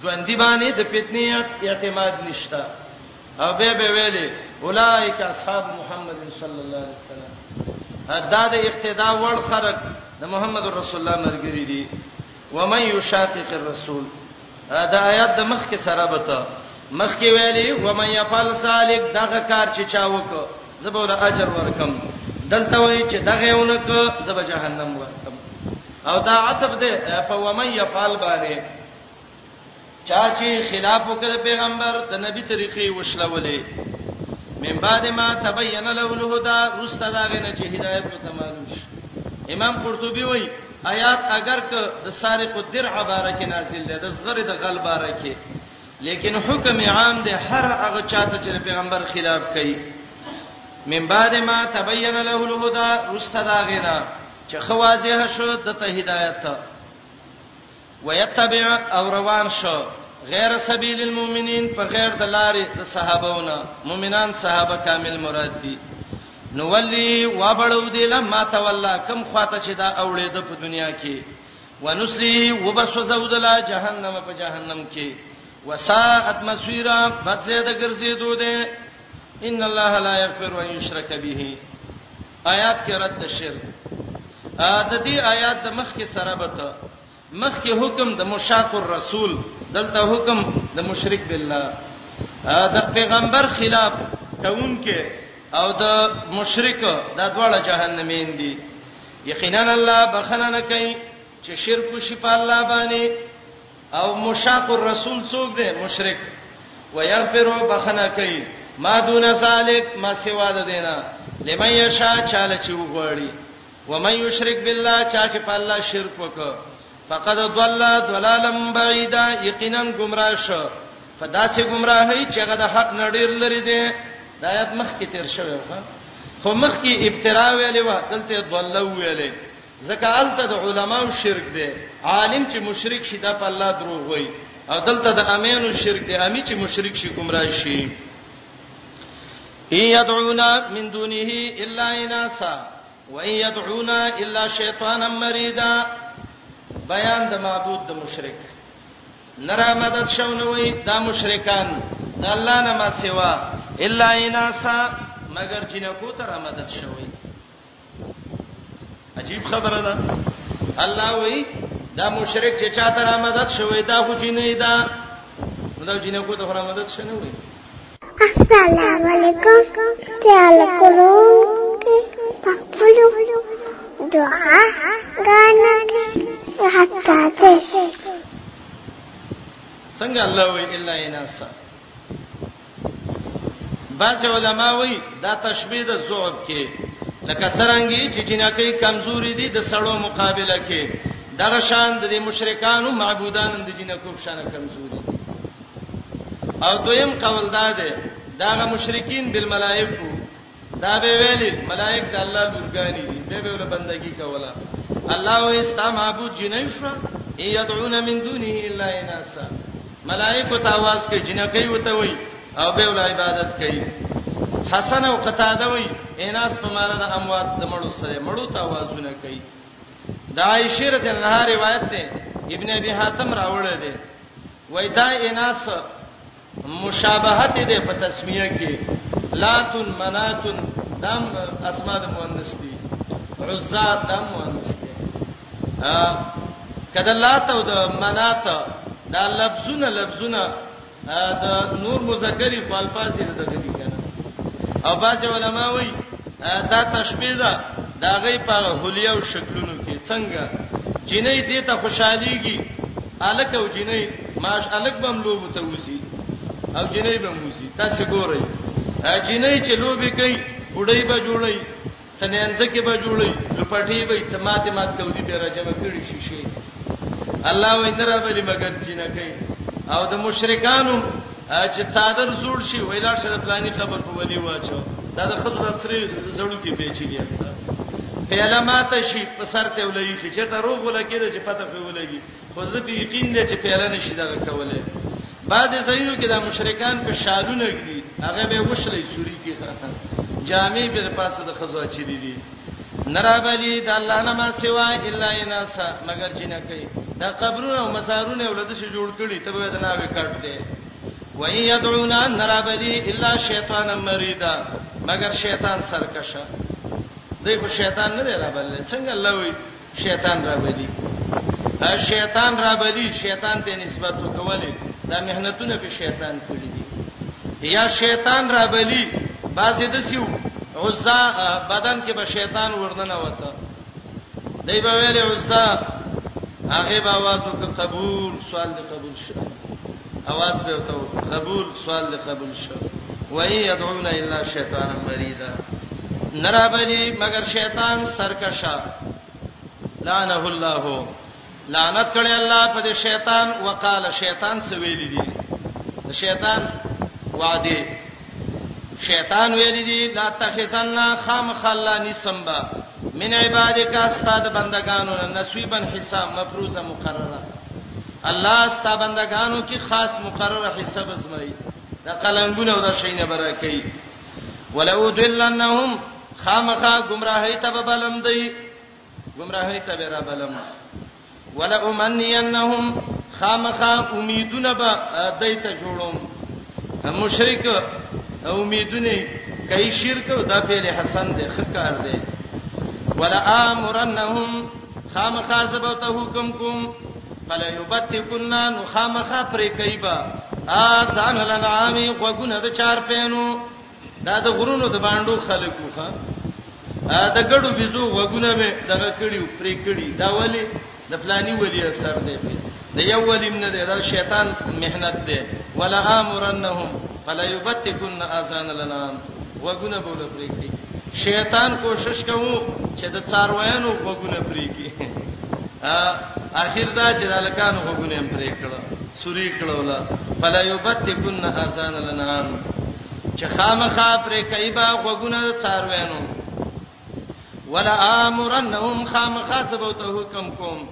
ژوند دی باندې د فتنې اعتماد نشته او به به ویلې اولایک اصحاب محمد صلی الله علیه وسلم دا د اقتدا وړ خلق د محمد رسول الله مرګری دي ومن یشاقق الرسول دا آیات د مخ کې سره بته مخ کې ویلي ومن یفعل سالک دغه کار چې چا وکړ زبول اجر ورکم دلته وایي چې دغه ونک زب جهنم ورکم او دا عتب ده په ومن یفعل باندې چا چې خلاف وکړ پیغمبر د نبی طریقې وشلولې من بعد ما تبین له الهدى رستداغه نه چې هدایت ته معلوم شي امام قرطبي وایي آیات اگر که د سارق الدرع باره کې نازل ده د زغره د غل باره کې لیکن حکم عام ده هر هغه چاته چې پیغمبر خلاف کوي من بعد ما تبین له الهدى رستداغه نه چې خوازه شو د ته هدایت ته ويتبع او روان شو غیر سبیل المؤمنین په غیر د لارې د صحابهونو مؤمنان صحابه کامل مراد دي نو ولی وبړو دی لما تولا کم خواته چې دا اوړې د په دنیا کې ونسلی وبسوزو د لا جهنم په جهنم کې وساعت مسیرا بد زید ګرځې دوه ان الله لا یغفر و یشرک به آیات کې رد د شرک د دې آیات د مخ کې سره به ته مخ کې حکم د مشاق الرسول دلته حکم د مشرک بالله د پیغمبر خلاف کون کې او د مشرک د دواړه جهنمین دي یقینا الله بخنه نه کوي چې شرک شي په الله باندې او مشاق الرسول څوک دی مشرک ويغفر بخنه کوي ما دون ذلک ما سوا د دینه لمن یشا چاله چې وغوړي ومن یشرک بالله چا چې په الله شرک وکړ فقد ضل ضلالا بعیدا یقینا گمراه شو په داسې گمراهی چې هغه د حق نړیر لري دی د آیات مخ کې تیر شوی خو مخ کې ابترا ویلې و دلته ضل ویلې ځکه هلته د علماو شرک دی عالم چې مشرک شي دا په الله دروغ وایي او دلته د امینو شرک دی امی چې مشرک شي گمراه شي ان يدعونا من دونه الا اناسا وان يدعونا الا شیطانا مریدا بیان د معبود د مشرک نرا مدد شونوي دا مشرکان د الله نه ما سوا الا اناسا مگر جنکو ته را مدد شوی عجیب خبره ده الله وی دا مشرک چې چاته را مدد شوی دا خو جنې دا دا جنې کو ته را مدد شنه وی السلام علیکم تعال کولو پخپلو دعا غانا حتا ته څنګه الله وی الا اناسا بعض علما وایي دا تشبیه د ضعف کې لکه څنګه چې جنکې کمزوري دي د سړو مقابله کې دغه شان د مشرکانو معبودان د جنکو په شان کمزوري او دویم قول دا ده داغه مشرکین بالملائکه دا به ویلي ملائک د الله لورګانی دي به به ول بندگی کوله الله او استا معبود جنې شو یدعون من دونه الا اناسا ملائک ته आवाज کوي جنکې وته وي او به ول عبادت کوي حسن او قتاده وي اناس په معنا د اموات د مړو سره مړو ته आवाजونه کوي د عائشه رضی الله عنها روایت ده ابن ابي حاتم راوړل دي وای دا اناس مشابهت دې په تسمیه کې لاتن مناتن دم اسماء د مؤنث دي عزا دم مؤنث دي ا کله لات او د منات دا لفظونه لفظونه د نور مذکری په الفاظ دي د دې کنه او باج علماء وایي دا تشبیه ده دا غي په حلیه او شکلونو کې څنګه جنې دې ته خوشحاليږي الک او جنې ماش الک بم لوب ته وزي او جنې بم وزي تاسو ګورئ جنې چې لوبي کوي وډۍ به جوړي سنینځ کې به جوړي لپټي به چې ماته مات تودي به راجمه کړي شي شي الله ویندرا بلی مگر جنې کوي او د مشرکانو چې څادر جوړ شي ویلا شر پلاني خبر په ولي واچو دا د خپل سره زړو کې پیچي دي پیاله ماته شي په سر ته ولې چې ته روغ ولکې چې پته په ولګي خو زه په یقین دې چې پیاله نشي دغه کوله بعضې ځایونو کې دا مشرکان په شالونه ګري هغه به وشلې سوري کې جامې به پاسه د خزو اچي دي نرابلی د الله نه ما سوا الا اناسا مگر جنہ کوي دا قبرونه او مزارونه ولده شي جوړ کړي ته به دا ناوي کټ دي وای یدعونا نرابلی الا شیطان مریدا مگر شیطان سرکشه دی خو شیطان نه دی رابلل څنګه الله وی شیطان رابلی شیطان رابلی شیطان ته نسبت وکولې دا مهنتونه په شیطان کړی دي یا شیطان رابلی بازه د سیو عزا بدن کې به شیطان ورننه وته دای په ویلې عزا هغه به आवाज وک قبول سوال دې قبول شه اواز به وته قبول سوال له قبول شو وای يدعون الا شیطان مریدا نرابلی مگر شیطان سرکشا لعنه الله لعنت کړي الله په دې شیطان وقاله شیطان څه ویل دي شیطان وعده شیطان ویل دي لا تخزنا خام خلا نسمبا من عبادک استاد بندگانو نصیبا حساب مفروضه مقرره الله استا بندگانو کې خاص مقرره حساب زمای دا قلنګونه او دا شینه برکې ولو دلنهم خامخا گمراهی ته بلم دی گمراهی ته را بلم ولا امنينهم خامخا امیدونه به دایته جوړوم مشرک امیدونه کوي شرک دا فعل حسن دی خکار دی ولا امرنهم خامخا زبته حکم کوم فلا یبتکنا نو خامخا پرې کوي با اذان لنعامی غوګونه د چار پینو دا د غرونو د باندو خلکو ښا د ګړو بيزو وګونه به دغه کړي او پرې کړي دا ولی د پلاني ولی اثر دی د یو ولی نه دی دا شیطان مهنت دی ولا امرنهم فلا یبتکن اذان لنام وګونه به له پرې کړي شیطان کوشش کوي چې د څارویانو وګونه پرې کړي اخر دا چې د لکانو وګونه پرې کړي سوري کړو له فلا یبتکن اذان الانعام چې خامخا پرې کوي با غوګونه څاروینو ولا امرنهم خامخا سبوته حکم کوم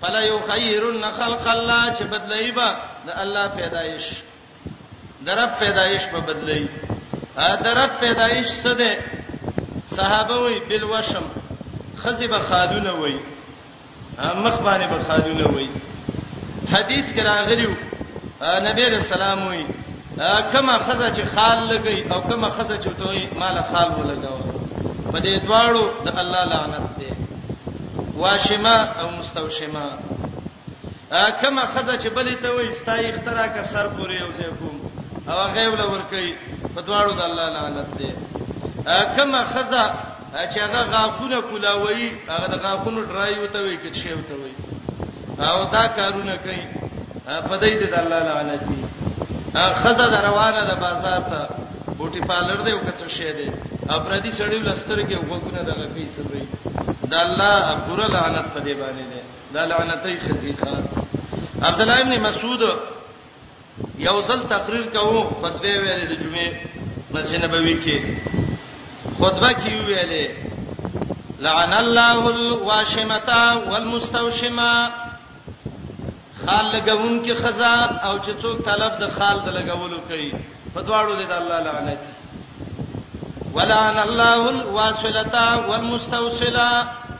فلا یخیرن خلق الله چې بدلای با د الله پیدایش درب پیدایش په بدلای درب پیدایش څه ده صحابه وی بل وشم خزبه خالونه وی مخ باندې بخالونه وای حدیث کې راغلیو نبی رسول الله وای کما خزه چې خال لګي او کما خزه چې توي مال خال ولګاو په دې دواړو د الله لعنت دی واشما او مستوشما کما خزه چې بلې ته وای ستای اخترا کا سر پورې او زه کوم او غیب لور کوي په دواړو د الله لعنت دی کما خزه چې هغه غاخونه کولاوي هغه د غاخونو ډرای وته وي کې شی وته وي او دا کارونه کوي په دې دې د الله لعنت دي خزه دروانه د بازار ته بوټي پالر دی او کڅو شی دی اپرادي سړی لسترګي وګونه دغه کوي سبي د الله پر لعنت په دې باندې ده دا لعنتې خزيخه عبد الله ابن مسعود یو ځل تقریر کوو خطبه ویلې د جمعې مسجد نبوي کې خطبه کې ویلې لعن الله الواشمتا والمستوشما خال لګون کې خزا او چې څوک طلب د خال د لګولو کوي په دواړو دې د الله لعنت ولعن الله الواصلتا والمستوصلا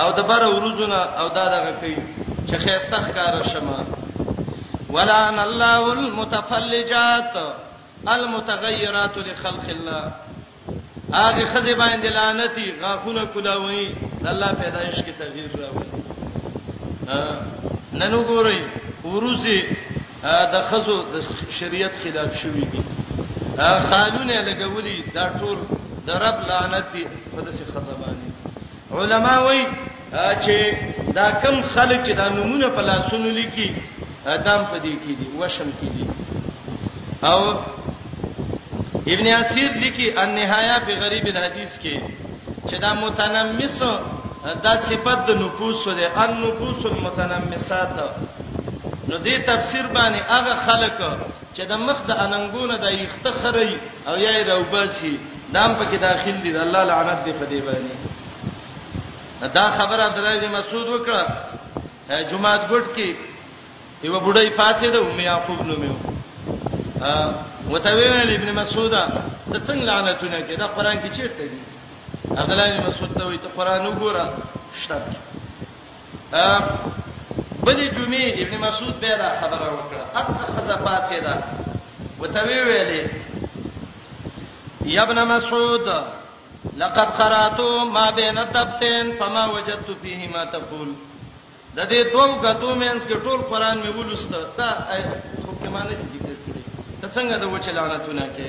او د بر ورځونه او دا دغه کوي چې خيسته ښکار شمه ولعن الله المتفلجات المتغيرات لخلق الله هغه خزه باندې لعنتی غاخونه کولاوي د الله پیدایش کې تغییر راوړي نن وګورئ ورځي د خزو د شریعت خلاف شوې دي خالونه لګولي دا ټول د رب لعنت دی په دسه خزبانه علما وایي چې دا کم خلک چې دا نمونه په لاسونو لیکي دام په دې کې دي وشم کې دي او ابن اسیر لیکي النهایا په غریب الحدیث کې چې دا متنمس دا صفت د نفوس ده ان نفوس المتنمسات نو دې تفسیر باندې هغه خلک چې د مخ د اننګونه د یخته خري او یا یې راوباسي دام پکې داخل دي د الله لعنت دی په دې باندې دا خبره عبد الله بن مسعود وکړه جمعات ګټ کې یو بډای پاتې ده ام یعقوب نو میو وته ویل ابن مسعود ته څنګه لعنتونه کې دا قران کې چیرته دي عبد الله بن مسعود ته وی ته قران وګوره شته بلې جمعې ابن مسعود به دا خبره وکړه اته خزه پاتې ده وته وی ویلې یا ابن مسعود لقد قرات ما بين الدفتين فما وجدت فيه ما تقول د دې دوه غدو مینس کې ټول قران مې ولوسته تا حکمانه ذکر کړی ته څنګه د وچ لعنتونه کې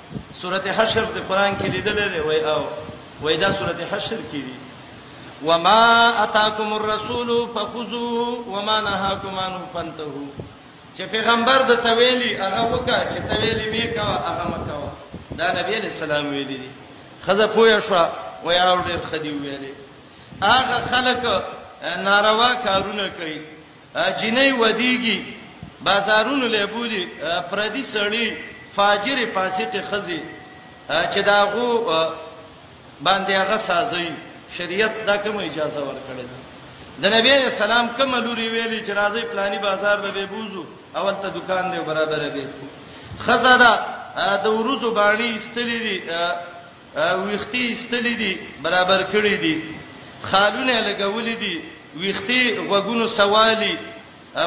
سورته حشر د قران کې لیدل دی وای او وای دا سورته حشر کې دی وما اتاکم الرسول فخذوا وما نهاکم عنه فانتهوا چې پیغمبر د تویلی هغه وکا چې تویلی می کا هغه مکا دا نبی علیہ السلام ویلی دی خزه پویا شو وای او ډیر خدی ویلی هغه خلک ناروا کارونه کوي جنې ودیږي بازارونو له بولی پردي سړی فاجر فاسق خزي چې داغو باندې هغه سازي شریعت دا کوم اجازه ورکړي د نبی اسلام کوم لوري ویلي چې راځي پلاني بازار به بوزو اول ته دکان دی برابر دی خزاده د ورځو باندې استلې دي ویختی استلې دي برابر کړې دي خالونه لګولې دي ویختی غوګونو سوالي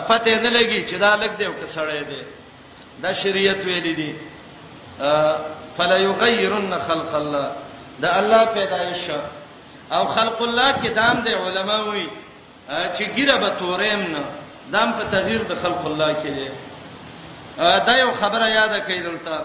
پته نه لګي چې دا لګ دی او کسړې دی دا شریعت ویلې دي فلا یغیرن خلق الله دا الله پیدایش او خلق الله کې دام دی علما وي چې ګیره به توریم نه دام په تغییر د خلق الله کې دی دا یو خبره یاد کړئ دلته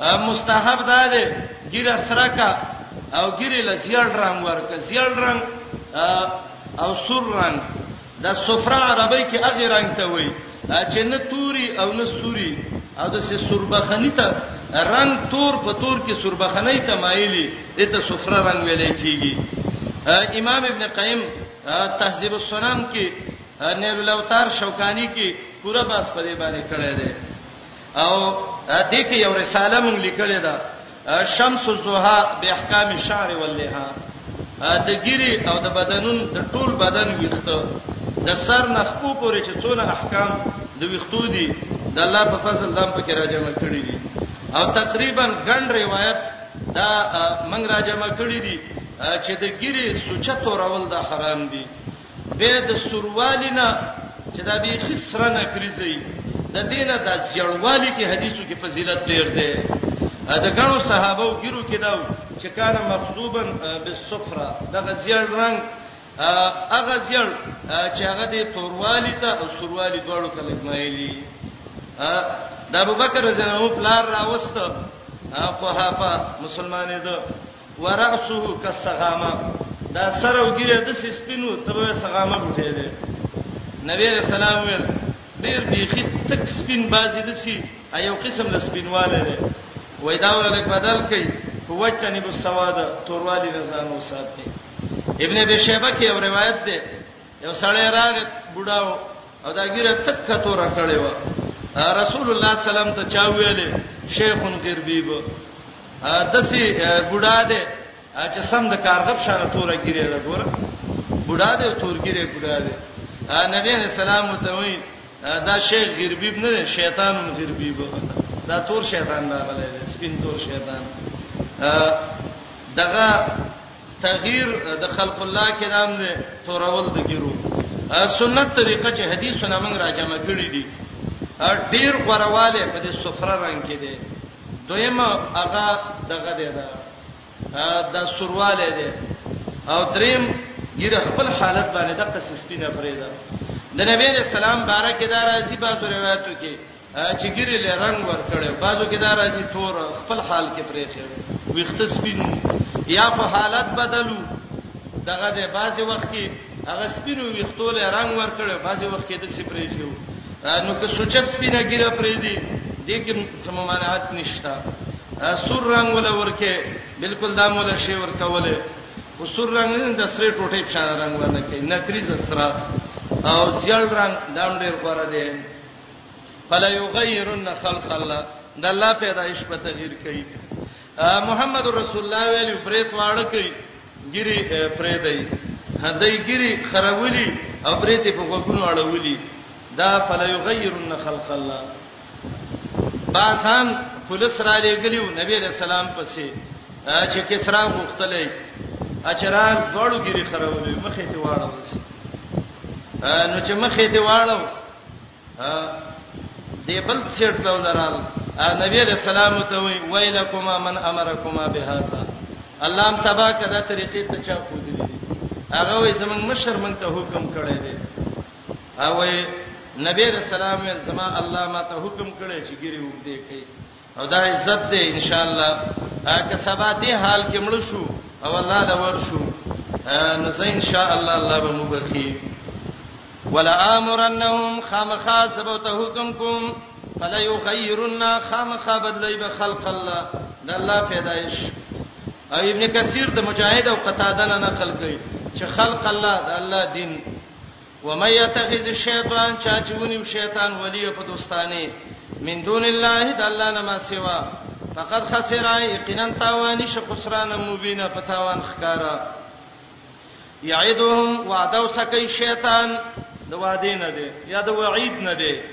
مستحب ده ده ګیره سره کا او ګیره لسیړ رنگ ورکه سیړ رنگ او سور رنگ د صفرا عربی کې هغه رنگ ته وای چې نه توري او نه سوري او د سې سوربخنی ته رنگ تور په تور کې سوربخنی ته مایلی دته صفرا رنگ ویل کیږي امام ابن قیم تهذیب السنن کې نیل الاوتار شوکانی کې پورا باس په دې باندې کړی دی او دې کې یو رساله مونږ لیکلې ده شمس الزوها باحکام الشعر واللها د ګيري او د بدنون د ټول بدن ویخته د سر نخ په پورې چې څونه احکام د ویختو دي د الله په فضل دام په کې راجمع کړی دي او تقریبا ګڼ روایت دا منګ راجمع کړی دي چې د ګيري سوچه تورول د حرام دي به د سروالینا چې دا به خسره نه کریږي د دینه د جړوالی کې حدیثو کې فضیلت ډیر دی دا ګڼو صحابه او ګیرو کې دا چې کار مخزوبا بالصفرا دا غزیړ رنگ هغه زیړ چې هغه د توروالی ته او سروالی دواړو ته لګمایلی د ابوبکر رضی الله عنه پلار راوست په هغه مسلمانې ده وراسه کالسغامه دا سر او ګیره د سپینو ته به سغامه بوټی دی نبی رسول الله ویل ډیر بیخي تک سپین بازي دسی ایو قسم د سپینواله دی وای دا ولک بدل کړي وچنی بو سواد توروالی رضانو ساتي ابن ابي شيبه کې یو روایت ده یو سړی راغ بډاو او دا ګیره تک کتو را کړی و رسول الله سلام ته چا ویلې شیخون غربیب دسی بډا ده چې سم د کارغب شغه توره ګیره را ګوره بډا ده تور ګیره بډا ده نبی رسول الله ته وی دا شیخ غربیب نه شیطان غربیب دا تور شیطان راغلی سپین تور شیطان دغه تغییر د خلق الله کرام نه تورول د ګیرو سنت طریقه چې حدیثونه موږ راجمه کړی دي ډیر غورواله په دې سفره رنگ کې دي دویمه هغه دغه دی دا دا سرواله دی او دریم ګیره خپل حالت باندې د قصې سپینه فریدا د نبی رسول الله بارکه دار ازي بازو روایتو کې چې ګیره له رنگ ورکړي بازو کې دا راځي تور خپل حال کې پرې شي ویخته سپینو یا په حالت بدلو دغه د بازي وخت کې هغه سپینو ویختو له رنگ ورکړي بازي وخت کې د سپرې شي نو که سوچ سپینه ګیره پرې دي دې کې سم ممانعت نشته سور رنگ ولا ورکه بالکل دا مولا شی ورکوله خو سور رنگ نه د سری ټوټې په شان رنگ ورنه کوي نکریز سره او زیړ رنگ دام ډیر غوړه دی فلا یغیرن خلق الله د الله پیدایش په تغییر کوي محمد رسول الله ویلي پرې تواړه کوي ګری پرې دی هدی ګری خرولي او پرې ته په غوګونو اړولي دا فلا یغیرن خلق الله باسان پولیس را لګلیو نبی علیہ السلام پسې چې کسرا غوښتلې اچران دوړو ګری خرولې مخې ته واړو نو چې مخې ته واړو دی بل څیر ته ولرال نبی علیہ السلام ته وی ویلکما من امرکما بهذا الله ام تبا کدا طریقې ته چا کو دي هغه وی زمنګ مشر مونږ ته حکم کړی دی او نبی علیہ السلام زما الله ما ته حکم کړی چې ګری وګدې کوي او دا عزت دی ان شاء الله که سبا دې حال کې مړ شو او الله دا ور شو نو زه ان شاء الله الله به مبخي ولا امرنهم خامخا سبته حکم کوم فلا يغيرن خامخا بدلی به خلق الله د الله پیدائش او ابن کثیر د مجاهد او قتاده نه نقل کوي چې خلق الله د الله دین ومن يتخذ الشيطان چا چې ونیو شیطان ولی په دوستانه من دون الله د الله نه ما سوا فقد خسر یقینا تاوان ش خسران مبینا په تاوان ښکارا یعدهم وعده سکی شیطان د وعده نه دی یا د وعید نه دی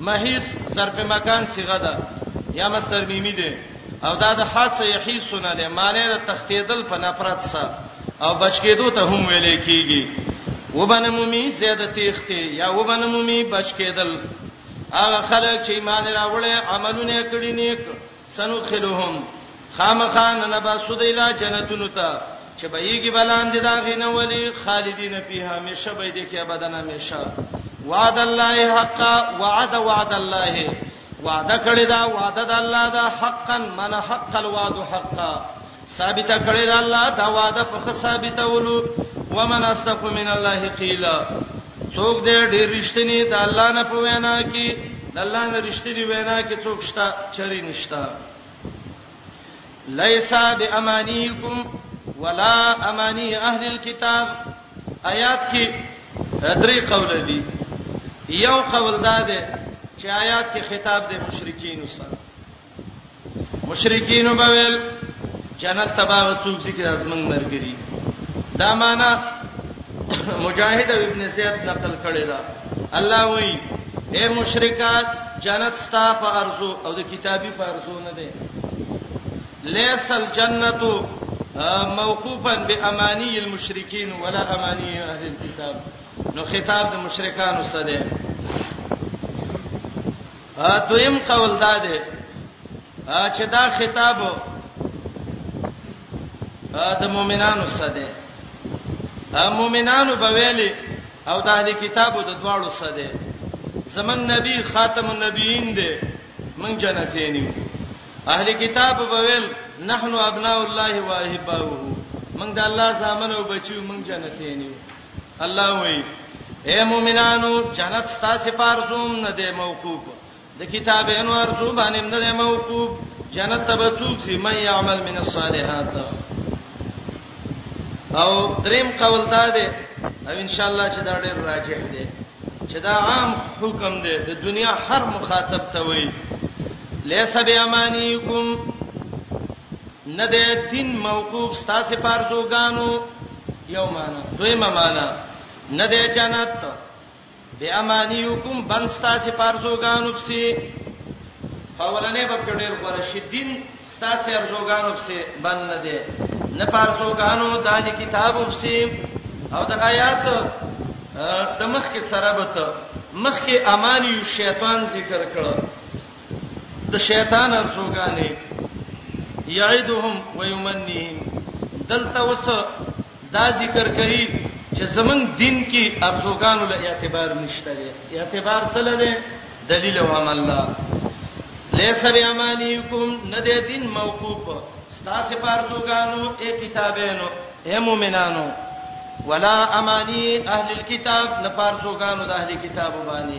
محیص ظرف مکان صیغه ده یا مصدر میمی ده او دا د حاص یحیصونه ده معنی د تختیدل په نفرت سره او بچ کېدو ته هم ویل کیږي وبنمومي زیاده تیخته یا وبنمومي بچ کېدل هغه خلک چې ایمان راوړل عملونه کړی نیک سندخلهم خامخان نبا سودیلا جنتونو ته چې به یېږي بلاندې دا غینه ولی خالدین فیها همیشه به دې کې ابدان همیشه وعد الله حقا وعد وعد الله وعده کړی دا وعده د الله دا حقا من حق الوعد حقا ثابته کړی دا الله دا وعده په ثابته ولو ومن استق من الله قیلا څوک دې ډېر رښتینی د الله نه په وینا کې د الله نه رښتینی وینا کې څوک شته چری نشتا لیسا بامانیکم ولا امانی اهل الكتاب آیات کې درې قول دي یو قول دا ده چې آیات کې خطاب د مشرکین سره مشرکین وبویل جنت تبا غڅوک ذکر ازمن مرګری دا معنا مجاهد او ابن زیاد نقل کړی دا الله وای اے مشرکات جنت ستا په ارزو او د کتابي په ارزو نه ده ليس الجنه موقوفا باماني المشركين ولا اماني اهل الكتاب نو خطاب د مشرکانو سره دویم قول دا دی چې دا خطاب د مؤمنانو سره دی مؤمنانو به ویلي او د اهلي کتابو د دواړو سره دی زمون نبی خاتم النبیین دی مونږ جنته نه یو اهلي کتاب به ویل نحنو ابناء الله واحباؤه مونږ د الله زامن او بچیو مونږ جنته نه یو الله وی اے مومنانو جنت ستاسو پارزوم نه دی موقوف د کتاب انوار زو باندې نه دی موقوف جنت ته بچوک سی مې عمل من الصالحات او دریم قول دا دی او ان شاء الله چې دا ډېر راجح دی چې دا عام حکم دی د دنیا هر مخاطب ته وایي لیس بیامانیکم نه د دین موقوف ستاسو پارزوګانو یو معنا دویمه معنا نه دی جنت به امانیکم بنستا سي پارزوګانو پسې اولنې په ډېر غوړه شدین ستا سي ارزوګانو پسې بن نه دی نه پارزوګانو د کتاب پسې او د آیات د مخ کې سره بته مخ کې امانیو شیطان ذکر کړو د شیطان ارزوګانې یعدهم ویمنیهم دلته وس دا ذکر کوي چې زمنګ دین کې ارزوګانو له اعتبار نشته دی اعتبار څه لري دلیل او عمل لا لیس بیامانیکم نه دې دین موقوف ستاسو پر ارزوګانو اے کتابینو اے مومنانو ولا امانی اهل الكتاب نه پر ارزوګانو د اهل کتاب باندې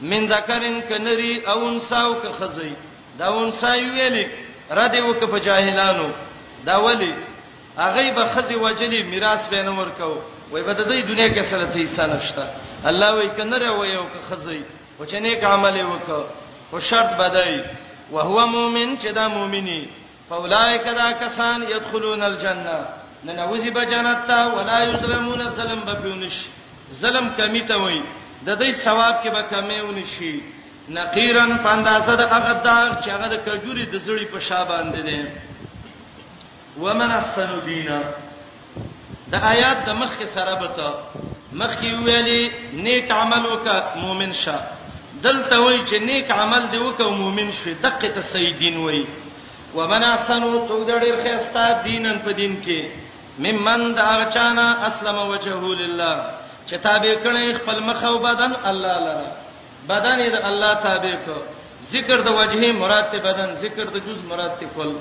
من ذکرن کنری او انسا او که خزی دا انسا ویلی رد وک په جاهلانو دا ولی هغه به خزی وجلی میراث به نه ورکاو وای په دې دنیا کې سره څه حصہ نشته الله وای کنره وای او که خزی او چې نیک عمل وکاو او شرط بدای وهو مؤمن چې دا مؤمنی فاولائک دا کسان يدخلون الجنه ننوزی به جنت ته ولا یظلمون ظلم به پیونش ظلم کمی ته وای د دې ثواب کې به کمی ونشي نقیرن فاندازه د هغه داغ چې هغه د کجوري د زړی په شا باندې ده ومن احسن دینا د آیات د مخ کې سره به ته مخ کې ویلي نیک عمل وکا مؤمن شه دلته وای چې نیک عمل دی وکاو مؤمن شوي دقه ته صحیح دین وای ومن احسنو څوک د ډېر خیرستا دینن په دین کې ممن د اغچانا اسلم وجهه لله چې تابع کړي خپل مخ او بدن الله لره بدن یې د الله تابع کو ذکر د وجهه مراد ته بدن ذکر د جز مراد ته کول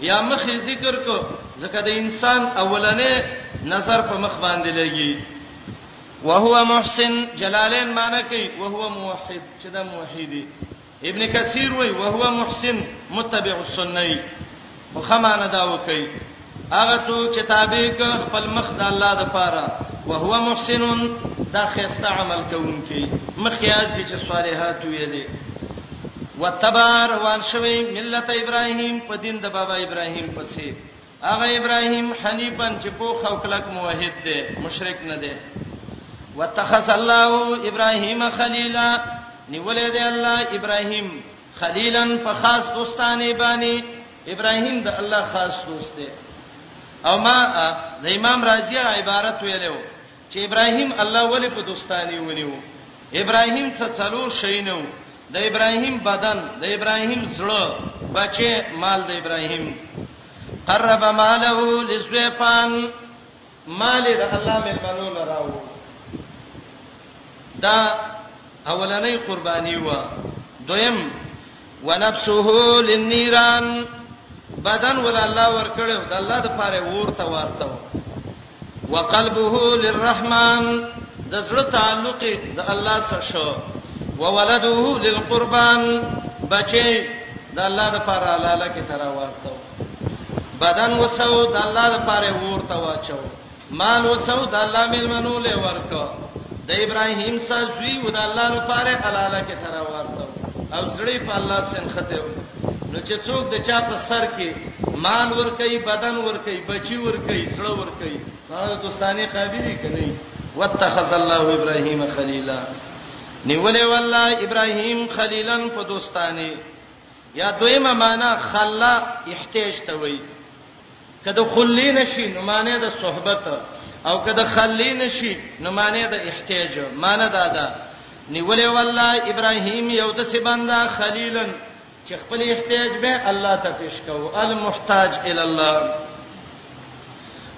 یا مخې ذکر کو ځکه د انسان اولنې نظر په مخ باندې لګي وهو محسن جلالین معنی کوي وهو موحد چې دا موحدی ابن کثیر وای وهو محسن متبع السنه خو خمانه دا وکي هغه څوک چې تابع ک خپل مخ د الله د پاره او هو محسن دا خسته عمل کوونکی مخیات دي چې صالحات وي دي وتبار وان شوی ملت ابراهیم په دین د بابا ابراهیم پسې هغه ابراهیم حنیفن چې په خو کلک موحد دی مشرک نه دی واتخذ الله ابراهیم خلیلا نیولې دی الله ابراهیم خلیلا په خاص دوستانه باندې ابراهیم د الله خاص دوست دی او ما د امام رازی عبارت ویلو چې ابراهیم الله ولې په دوستانی ونیو ابراهیم څه څلو شینو د ابراهیم بدن د ابراهیم زړه بچي مال د ابراهیم قرب ماله لزویفان مال د الله ملمنو نه راو دا اولنې قرباني و دویم ونفسه للنيران بدن ول الله ور کړو د الله د پاره ورته ورته وقلبه للرحمن د زړه تعلق د الله سره شو وولده للقربان بچي د الله د پاره لاله کې ترا ورته بدن وسو د الله لپاره ورته واچو مال وسو د الله ملمنو له ورکو د ابراهیم سره زوی و د الله لپاره حلاله کې تر ورته او زړی په الله سن خته نو چې څوک د چا په سر کې مال ور کوي بدن ور کوي بچي ور کوي سړ ور کوي هغه دوستانه قابل کړي واتخذ الله ابراهیم خلیلا نیولې والله ابراهیم خلیلن په دوستانه یا دویمه معنا خلا احتیاج ته وایي که د خلی نشي نو معنی د صحبت او که د خلی نشي نو معنی د احتیاج معنی دا ده نیولې والله ابراهیم یو د سی بندا خلیلن چې خپل احتیاج به الله ته پیش کوو المحتاج ال الله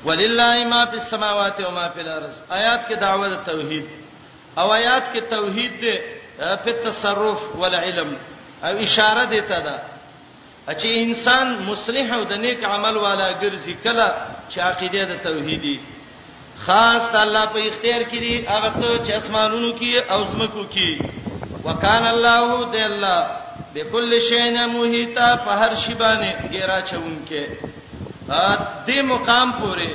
ولله ما فی السماوات و ما فی الارض آیات کې دعوه توحید او آیات کې توحید دی په تصرف ول علم او اشاره دی ته ده چې انسان مصلح او د نیک عمل والا ګرځي کله چې عقیده د توحیدی خاص د الله په اختیار کې دي هغه څه چې اسمانونو کې او زمکو کې وکال الله د الله بكل شيء محيطا په هر شی باندې ګیرا چونکه دې مقام پورې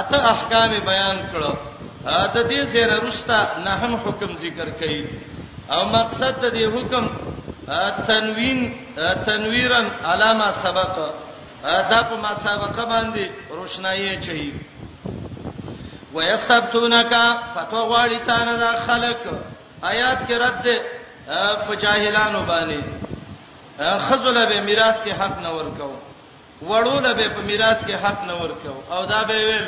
اته احکام بیان کړو د دې زیره رستا نه هم حکم ذکر کړي او مقصد د دې حکم تنوین تنویرن علامه سبق دا په ما سابقه باندې روشنايي چي ويستبتونک فتوا غواړي تانه دا خلق آیات کې رد په جاهلانو باندې خذل به میراث کې حق نه ورکاو وړو له به په میراث کې حق نه ورکو او دا به ویل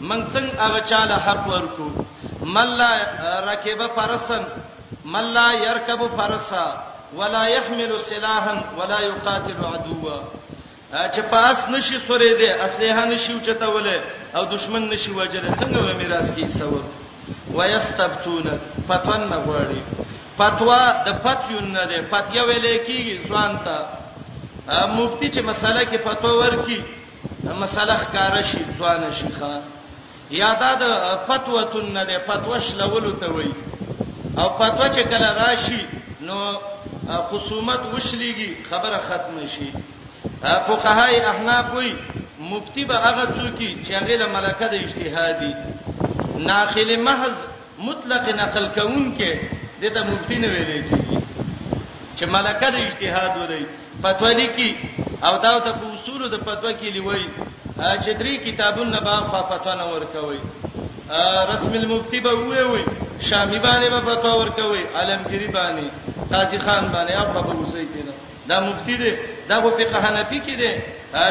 من څنګه هغه چاله حق ورکو ملا رکبه فرسن ملا يركب فرسا ولا يحمل سلاحا ولا يقاتل عدوا چې پاس نشي سورې دي اسلحه نشي چتاوله او دشمن نشي وجل څنګه و میراث کې سور ويستبتون فتن غواړي فتوا د فتیون نه ده فتیا ویلې کیږي ځوان ته مفتی چې مسله کې فتوا ورکي مسله ښکارا شي ځوان شي ښا یاده د فتوا تن نه ده فتوا شلول ته وای او فتوا چې کله راشي نو خصومت وشلېږي خبره ختمه شي فقهای احناف وای مفتی به هغه څوک چې هغه له ملکه د اجتهادي ناخل محض مطلق نقل کوونکی د ته مفتی نه ویل کیږي چې ملکه د اجتهاد ولې فتوا لیکي او دا ته په اصول د فتوا کې لیوي چې درې کتابونه به په فتوا نه ورکوي رسم المفتی به وې وې شامی باندې به فتوا ورکوي عالمګری باندې قاضی خان باندې او په وسې کې نه دا مفتی دی دا خو فقه حنفي کې دی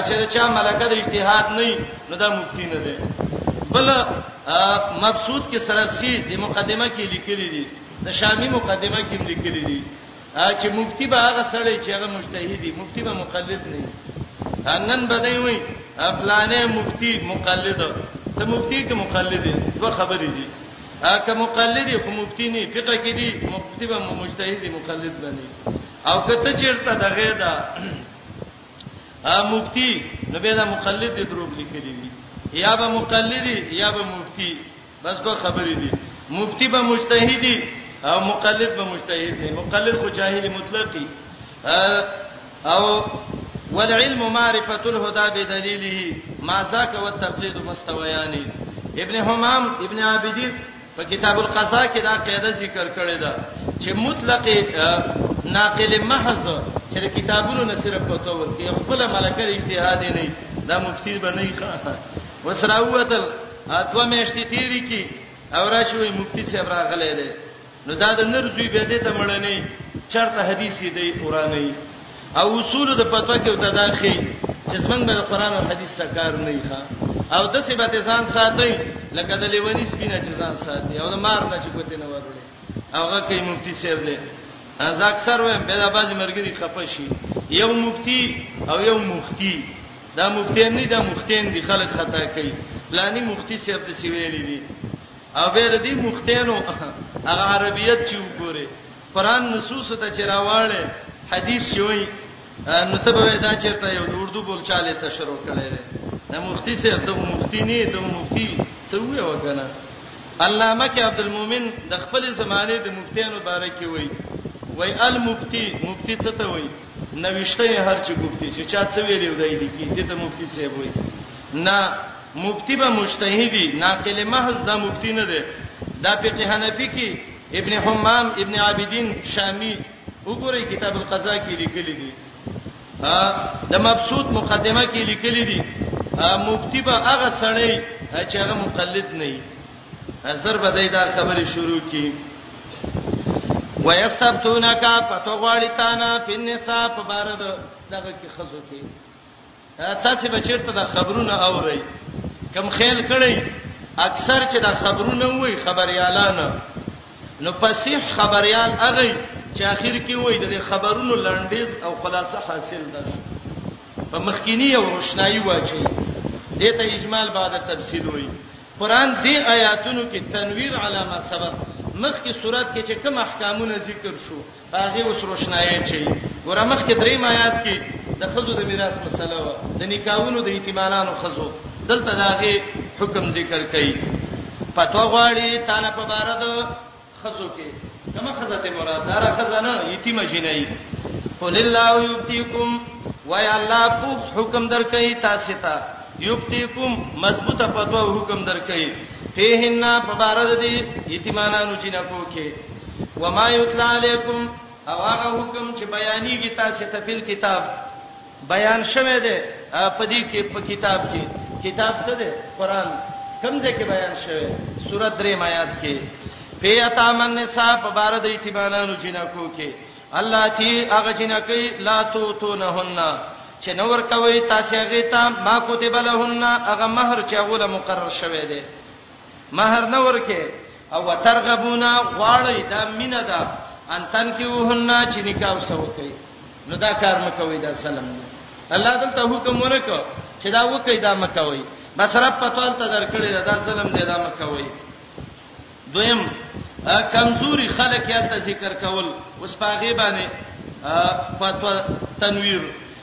چې چا ملکه د اجتهاد نه نو دا مفتی نه دی بل مبسوط کې سرکسي د مقدمه کې لیکلي دي د شامی مقدمه کې لیکلي دي چې مفتی به هغه سړی چې هغه مجتهد دی مفتی به مقلد نه وي نن بدای وي افلانه مفتی مقلد ته مفتی کې مقلد دی دوه خبرې دي که مقلد خو مفتی نه فقہ کې دي مفتی به مجتهد مقلد بني او کته چیرته دغه دا ا مفتی نو به دا مقلد دی دروغ لیکلی وی یا به مقلد یا به مفتی بس دوه خبرې دي مفتی به مجتهدی او مقلد به مجتهد دی مقلد خو جاهل مطلقي او والعلم معرفه الهدى بدليله ما ذاك والتقليد مستويان ابن حمام ابن عابدين په کتاب القضاء کې دا قاعده ذکر کړې ده چې مطلق ناقل محض چې کتابونو نه صرف پته ورکی خپل ملکه اجتهاد نه دا مفتی به نه ښه وسراوت اتو مېشتې تیری کی او راشوي مفتی صاحب راغله ده نو دا د نرځوی به دې ته مړنی چرته حدیث دی اورانه او اصول د فتوا کې وته دا خې چې زمنګ به قرآن او حدیث سره کار نه ښه او د څه به ځان ساتي لکه د لیونی سپینه چې ځان ساتي او د مار نه چې کوته نه ورولې هغه کې مفتی سیب دی از اکثر وې به د باز مرګري خپه شي یو مفتی او یو مفتی دا مفتی نه دا مفتین دي خلک خطا کوي پلاني مفتی سیب د سیویلې دي او به د دې مفتینو هغه عربیت چې وګوره قران نصوص ته چې راواړې حدیث چې وای نو ته به دا چیرته یو اردو بولچاله تشروع کړي ده د مفتی سره د مفتی نه د مفتی څه وی وکنه علامه کې عبد المؤمن د خپل زمانه د مفتیانو باره کې وای وای المفتی مفتی څه ته وای نوښته هر چې مفتی چې چا څه ویلی ودای دي کې دې ته مفتی څه وای نه مفتی به مجتهدی ناقل محض دا مفتی نه ده دا فقه حنفی کې ابن حمام ابن عابدین شامی وګورئ کتاب القضاء کې لیکلي دي د مبسوط مقدمه کې لیکلي دي مفتی به هغه سړی چې هغه مقلد نه وي زر به دا خبره شروع کی ويستبتونک فتغواړی تانا فنسا په بار دغه کې خزو کې تاسو به چیرته د خبرونه اورئ کم خیال کړئ اکثر چې د خبرونه وای خبريالانو نو فصیح خبريال هغه چې اخر کې وای د خبرونو لنډیز او خلاصه حاصل ده په مخکینی او روشنایی واچي دته اجمال بعد تفصیل وای قران دې آیاتونو کې تنویر علامه سبب مخکې صورت کې چې کوم احکامونه ذکر شو هغه اوس روشنايي اچوي. ګوره مخکې درېیم آیات کې د ښځو د میراث مسئله وه، د نکاحونو د یتیمانانو ښځو، دلته د هغې حکم ذکر کوي. فتوا غواړي تا نه په باره د ښځو کې، کومه ښځه ترې مراد ده؟ هره ښځه نه، یتیمه جینۍ. قل الله یفتیکم، وایه الله پوخ حکم درکوي تاسې ته، یفتیکم، مضبوطه فتوا او حکم درکوي، فیهن، په باره د دې یتیمانانو جینکو کې. وما یتلا علیکم او هغه حکم چې بیانېږي تاسو ته په کتاب بیان شوه دی په دې کې په کتاب کې کتاب څه دی قران کمزې کې بیان شوه سورۃ درې آیات کې پیاتا من نساء په بار د ایتمانانو جنکو کې الله تی هغه جنکې لا تو تو نه هننا چې نور کوي تاسو هغه ته ما کوتب لهن هغه مہر چې هغه مقرر شوه دی مہر نه ورکه او وترغبونا غواړی دا مینه ده ان تن کې وهنه چې نکاح وسو کوي نو دا کار مکوي دا سلام نه الله دلته حکم ورکړ چې دا وکي دا مکوي بس رب پتول ته درکړي دا سلام دې دا مکوي دویم کمزوري خلک یا ته ذکر کول اوس پاغه باندې فتوا تنویر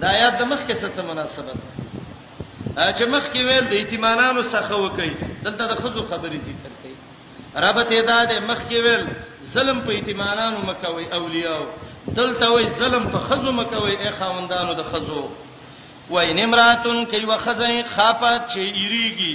دا آیات د مخکې څه مناسبت چې مخکې ویل د ایتمانانو څخه وکي دلته د خزو خبرې ذکر کړي ربط ادا د مخکې ویل ظلم په ایتمانانو مکوي اولیاء دلته وی ظلم په خزو مکوي اې خاوندانو د خزو وای نمراتن کوي وخزای خافت چې ایریږي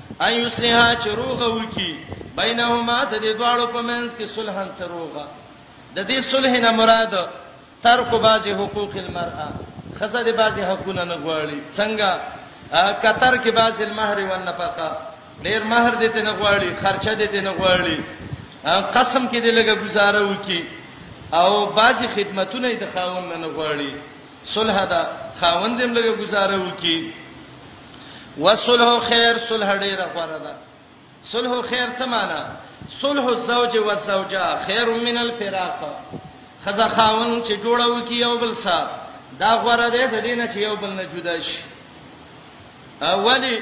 ايوسلها چروغه وکي بینهما د دې دواړو په منځ کې صلحن چروغه د دې صلح نه مراد ترک بعض حقوق المرأه خزه د بعض حقونه نه غواړي څنګه قطر کې بعض المهر و النفقه ډیر مہر دې ته نه غواړي خرچه دې ته نه غواړي قسم کې دې لګه گزاره وکي او بعضی خدمتونه د خاوند نه غواړي صلح دا خاوند هم لګه گزاره وکي وصلح خیر صلح ډیره غوړه ده صلح خیر څه معنی صلح الزوج والزوجه خیر من الفراق خزه خاون چې جوړو کی یو بل سره دا غوړه ده د دینه چې یو بل نه جدا شي اولی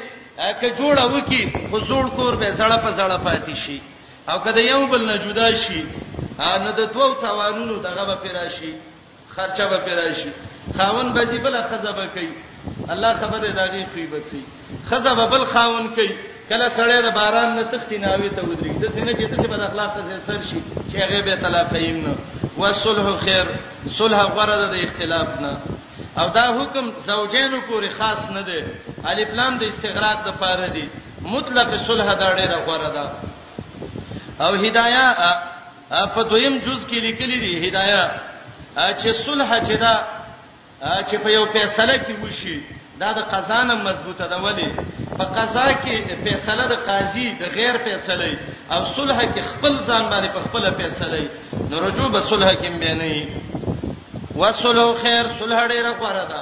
که جوړو کی حضور کور به زړه په زړه پاتې شي او کله یو بل نه جدا شي نو د دوو توانونو دغه به پیرا شي خرچه به پیرایشي خاون به جیبل خزه به کوي الله خبره داږي خو به سي خزه به بل خاون کوي کله سړی د باران نه تختی ناوي ته ودرېږي د سینې چې د څه بد اخلاق ته سر شي چې هغه به طلاق یې نه وصلح خیر صلح غره د اختلاف نه او دا حکم زوجینو پورې خاص نه دی الف لام د استغراق د پاره دی مطلق صلح دا ډېره غره ده او هدایا په دویم جز کې لیکلي دي هدايه چې صلح چې دا چې په یو فیصله کې وشي دا د قضا نه مضبوطه ده ولی په قضا کې فیصله د قاضي د غیر فیصله او صلح کې خپل ځان باندې په خپل فیصله نو رجوع به صلح کې به نه وي وصلو خیر صلح ډیره غوړه ده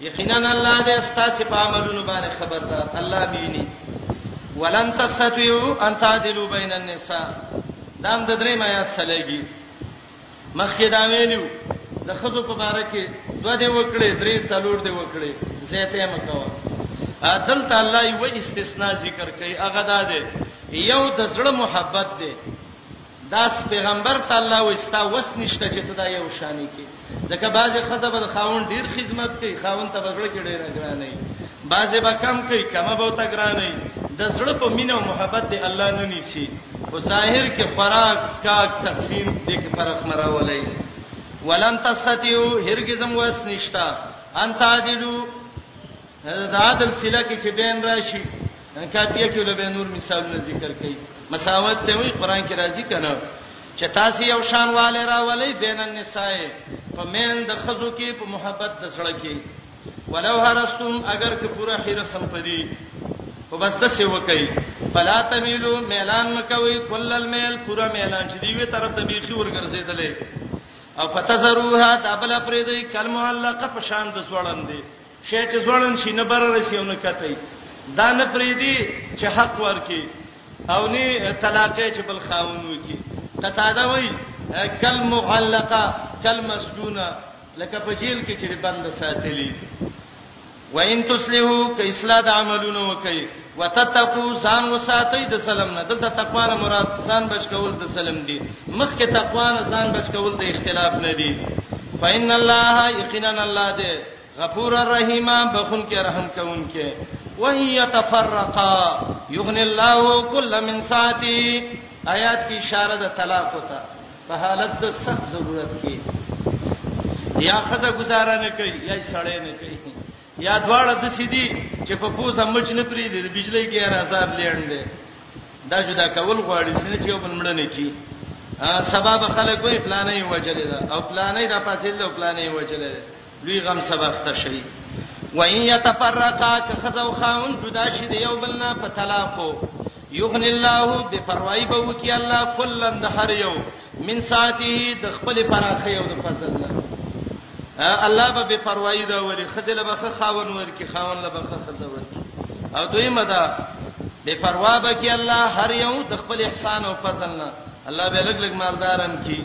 یقینا الله دې ستاسو په عملونو باندې خبردار الله بیني ولن تستطيعوا ان تعدلوا بين النساء دام د درې آیات سلیږي مخکې دا ویلو د خزو په باره کې دوه دی وکړي درې څلور دی وکړي زیته مکو دلته الله یو استثناء ذکر کوي هغه دا دی یو د زړه محبت دی داس پیغمبر ته الله وستا وس نشته چې ته دا یو شانې کې ځکه بعضی خزه به خاون ډیر خدمت کوي خاون ته بغړ کې ډیر ګران نه بعضی به کم کوي کمه به ته ګران نه د زړه په مینه او محبت دی الله نه نیسی او ظاهر کې خوراک سکاک تقسیم دې کې فرق مراولای ولن تستتیو هرگزم وس نشتا انت عادلو د عدل سله کې چې بین راشي کافیه کې له نور مثالونه ذکر کړي مساوات ته وی قران کې راځي کنه چې تاسو یو شان والے راولې بین النساء په مین د خزو کې په محبت د سره کې ولو هرستم اگر که پورا حرسم پدی او بس د څه وکي فلا تميلو ميلان مکوي کل الميل پورا ميلان چې دی وی طرف د بيخي ورګرځیدلې او فتزروها دبل پرې دی کلمه الله ق پشان د سوړندې شی چې ځوړند شي نه بر رسی او نه کته دا نه پریدي چې حق ورکي او نه طلاق چې بل خاون وکي قطاده وای کل معلقه کل مسجونه لکه په جیل کې چې بند ساتلی وان تسلهو ک اصلاح د عملونو وکي وتتقو ځان وساتئ د سلام نه دلته تقوا نه مراد ځان بچ کول د سلام دی مخکې تقوا نه ځان بچ کول د اختلاف نه دی فإن الله یقینا الله دې غفور الرحیم بخون کې رحم کوون کې وهي يتفرقا يغني الله كل من ساعتي آیات کې اشاره ده طلاق ته په حالت د سخت ضرورت کې یا خزه گزاره نه کوي یا سړی نه کوي یا دواړه د سیدی چې په پوزه مچ نه پری دي بجلی کې عذاب لیندې دا جدا کول غواړي چې یو بل مړ نه کی سبب خلک وې پلانې وجلې ده او پلانې د پاتې ده او پلانې وجلې ده لوی غم سبب اخته شي وان يتفرقا که خزه او خاون جدا شي د یو بل نه په طلاقو یغنی الله به پروايي به وکي الله کلن د هر یو من ساعته د خپل پراخه یو د فضل نه الله به به پروايي دا وري خزه له بخه خاون ورکی خاون له بخه خزه ورکی او دویمه دا به پروا به کی الله هر یو د خپل احسان او فضل نه الله به لګ لګ مالدارم کی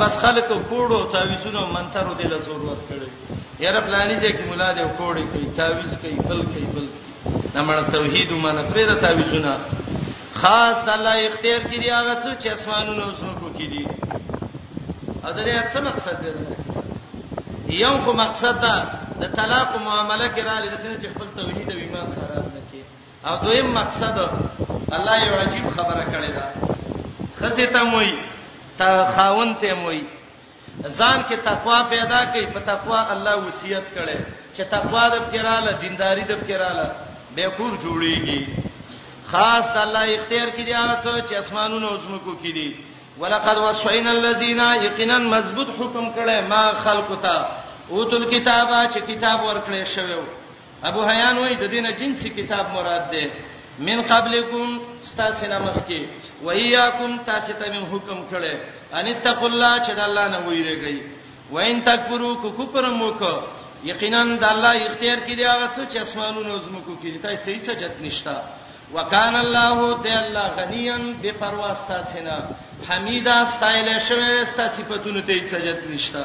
بس خلک کوړو تعویذونو منترو دل زور ور کړی یاره پلاني ځای کې مولا دی کوړی کوي تعویذ کوي بل کوي بل کوي نمړ توحید ومنه پرې د تعویذونه خاص د الله اختیار کې دی هغه څه چې اسمانونو او زمکو کې دي او دا یې څه مقصد دی یو کو مقصد دا د طلاق معاملې کې را لري چې خپل توحید او ایمان خراب او دویم مقصد الله یو عجیب خبره کړې ده خزه ته موي تا خاون ته موي ځان کې تقوا پیدا کړي په تقوا الله وصیت کړي چې تقوا د فکراله دینداری د فکراله به کور جوړیږي خاص د الله اختیار کې دی هغه څه چې اسمانونو او زمکو کې دي ولقد وصینا الذین یقینا مضبوط حکم کړي ما خلقتا اوتل کتابه چې کتاب ورکړې شوی ابو حیان وای د دینه جنسي کتاب مراد ده من قبلکم استاسو نه مخکي و ایاکم تاسو ته من حکم کړي ان تقوا الله چې د الله نه ویریږي و ان تکبروا کو کفر موک یقینا د الله اختیار کې دی هغه څه چې اسمانونو زمکو کې تاسو هیڅ جت نشتا وکان الله ته الله غنیان بے پروا استاسو نه حمیدا استایل شوی استاسو صفاتونو ته هیڅ جت نشتا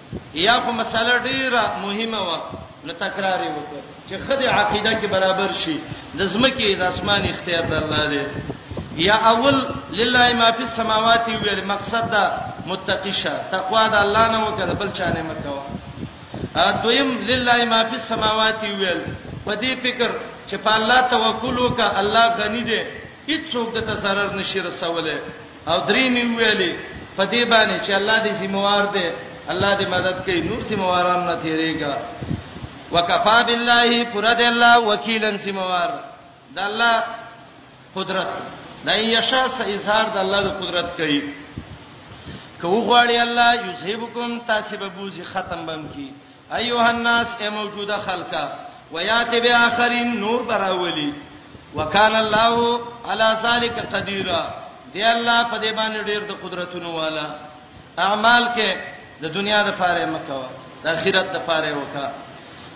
یا خو مسله ډیره مهمه و نو تکرار یې وکړ چې خدای عقیده کې برابر شي د زمکه د اسمان اختیار د الله دی یا اول لله ما فی السماوات ویل مقصد دا متقی شه تقوا د الله نه وکړه بل چا نه مکو دویم لله ما فی السماوات ویل په دې فکر چې په الله توکل وکړه الله غنی دی هیڅوک د ته zarar نشي رسوله او درې می ویلې په دې باندې چې الله دې ذمہوار دی الله دې مدد کوي نور ذمہواران نه تیریږي وکفا بالله پر دې الله وکیلن ذمہوار د الله قدرت د یشا س اظهار د الله د قدرت کوي کو غواړي الله یذهبکم تاسو به بوزي ختم بم کی ایها الناس ای موجوده خلقا ویات باخرین نور براولی وکال الله علی ذلک قدیر دی الله په دې باندې ډیر د قدرتونو والا اعمال کې د دنیا د پاره مکو د اخرت د پاره وکا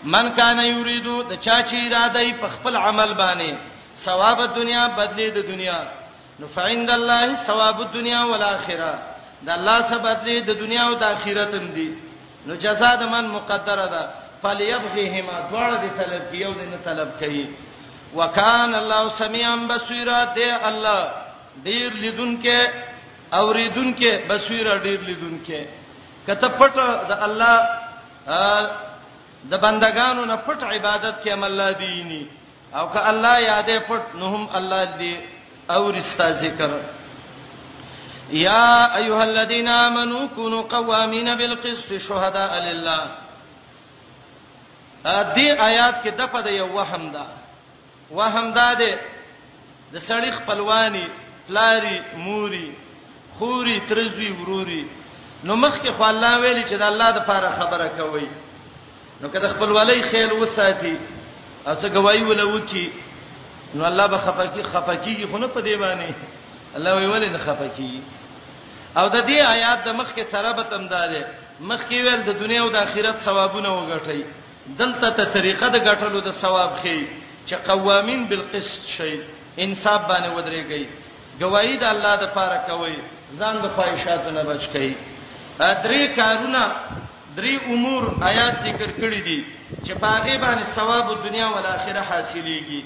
من کان یریدو د چا چې اراده په خپل عمل باندې ثواب د دنیا بدلی د دنیا نو فعند الله ثواب الدنيا والاخره د الله سبب دې د دنیا او د آخرت هم دي نو جزاء د من مقدره ده فليبغيهما دواړه دې طلب کیو دې نه طلب کوي وکان الله سميعا بصيرا دې الله ډیر لیدونکې اوریدونکې بصیرا ډیر لیدونکې کته پټ د الله د بندگانو نه پټ عبادت کې عمل دیني او که الله یادې پټ نو هم الله دې او رستا ذکر یا ایها الذین آمنو کونوا قوامین بالقسط شهداء لله ا دې آیات کې د په یو وهم ده وهم ده د سړی خپلوانی پلاری موري خوري ترزوی وروري نو مخکې خو الله ویلي چې د الله د پاره خبره کوي نو که د خپلوالۍ خیال وساتي او څه گواہی ولوکي نو الله به خفقي خفقيږي خو نه په دی باندې الله وی ولې نه خفقيږي او د دې آیات د مخ کې سره به تم داله مخ کې ویل د دنیا او د آخرت ثوابونه وګټي دلته ته طریقه د ګټلو د ثواب خي چې قوامین بالقسط شي انصاف باندې ودرېږي گواہی د الله د پاره کوي ځان د خواهشاتو نه بچ کړي درې کارونه درې امور آیات ذکر کړی دي چې په هغه باندې ثواب د دنیا او آخرت حاصلېږي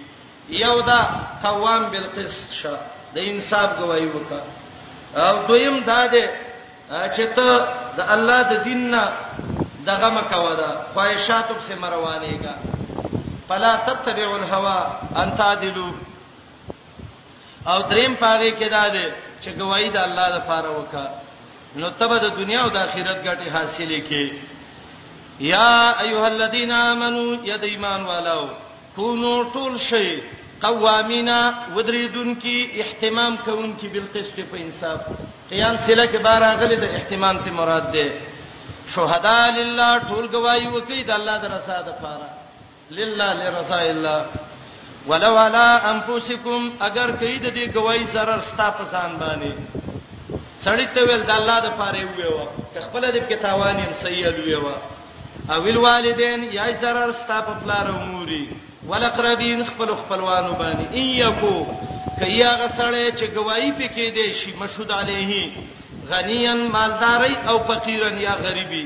یو دا قوام بالقسط شه د انصاف گواہی وکړه او دویم دا ده چې ته د الله د دین نه دغه مکوه دا خواهشاتو په سمروانېګا فلا تتبعوا الهوى ان تعدلوا او دریم پاره کې دا دی چې گواہی د الله لپاره وکا نو تبه د دنیا او د آخرت ګټه حاصلې کې یا ایها الذین آمنو یا د ایمان والو کونو ټول شی قوامینا ودریدون کی اهتمام کوون کی بالقسط په انصاف قیام سله کې بار اغلی د اهتمام ته مراد ده شهدا لله ټول گواہی وکي د الله درسه د فاره لله لرضا الله ولو علی انفسکم اگر کئ د دې گواہی zarar ستا په ځان باندې سړی ته ویل د الله د پاره ویو خپل د کتاوانین سیل ویو او ویل والدین یا zarar ستا په پلار او موري ولقربین خپل خپلوانو باندې ایکو کیا غسړی چې گواہی پکې دی شي مشهود علیه غنیان مالداري او فقیرن یا غریبي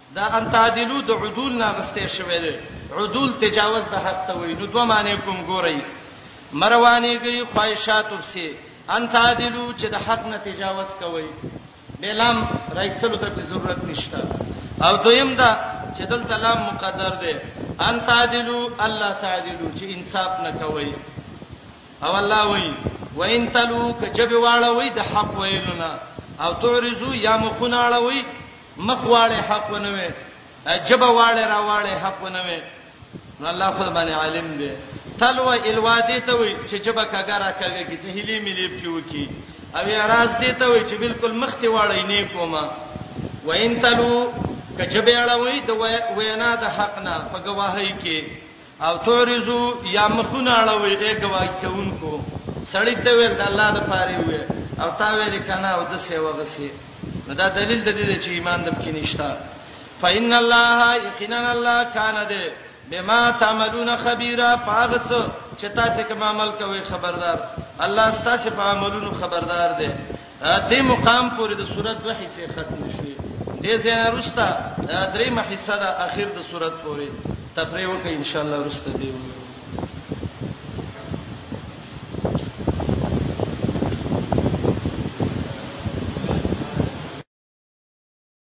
دا ان تعدلو د عدول نه غسته شوی دی عدول تجاوز د حد ته وای نو دوه معنی کوم ګورئ مروانیږي خواهشات وبسي ان تعدلو چې د حق نه تجاوز کوي بلام رئیسلو ته به ضرورت نشته او دویم دا چې دلته لام مقدر دی ان تعدلو الله تعدلو چې انصاف نه کوي او الله وای وان تلو کجب واړوي د حق ویلونه او تعرضو یا مخونه اړوي مخ واړې حق ونه وي جبه واړې را واړې حق ونه وي نو الله خو باندې عالم دی تلو الوادی ته وي چې جبه کګرا کګه کې چې هلي مليب کې وکی او راز دی ته وي چې بالکل مخ ته واړې نه کومه وین تلو کجبه اړوي د وینا د حق نه په گواهی کې او تعرضو یا مخونه اړوي اې ګواهی کوونکو سړی ته ویل د الله د پاره وي او تا ویل کنه او د سی وغسی نو دا دلیل د دې چې ایمان د پکې نشته فإن الله یقینا الله کان دې بما تعملون خبيرا پاغس چې تاسو کوم عمل کوي خبردار الله تاسو په عملونو خبردار دی دې مقام پورې د سورۃ دوه حصے ختم شوې دې زنه رستا درې محصہ د اخر د سورۃ پورې تفریح وکړي ان شاء الله رسته دی وي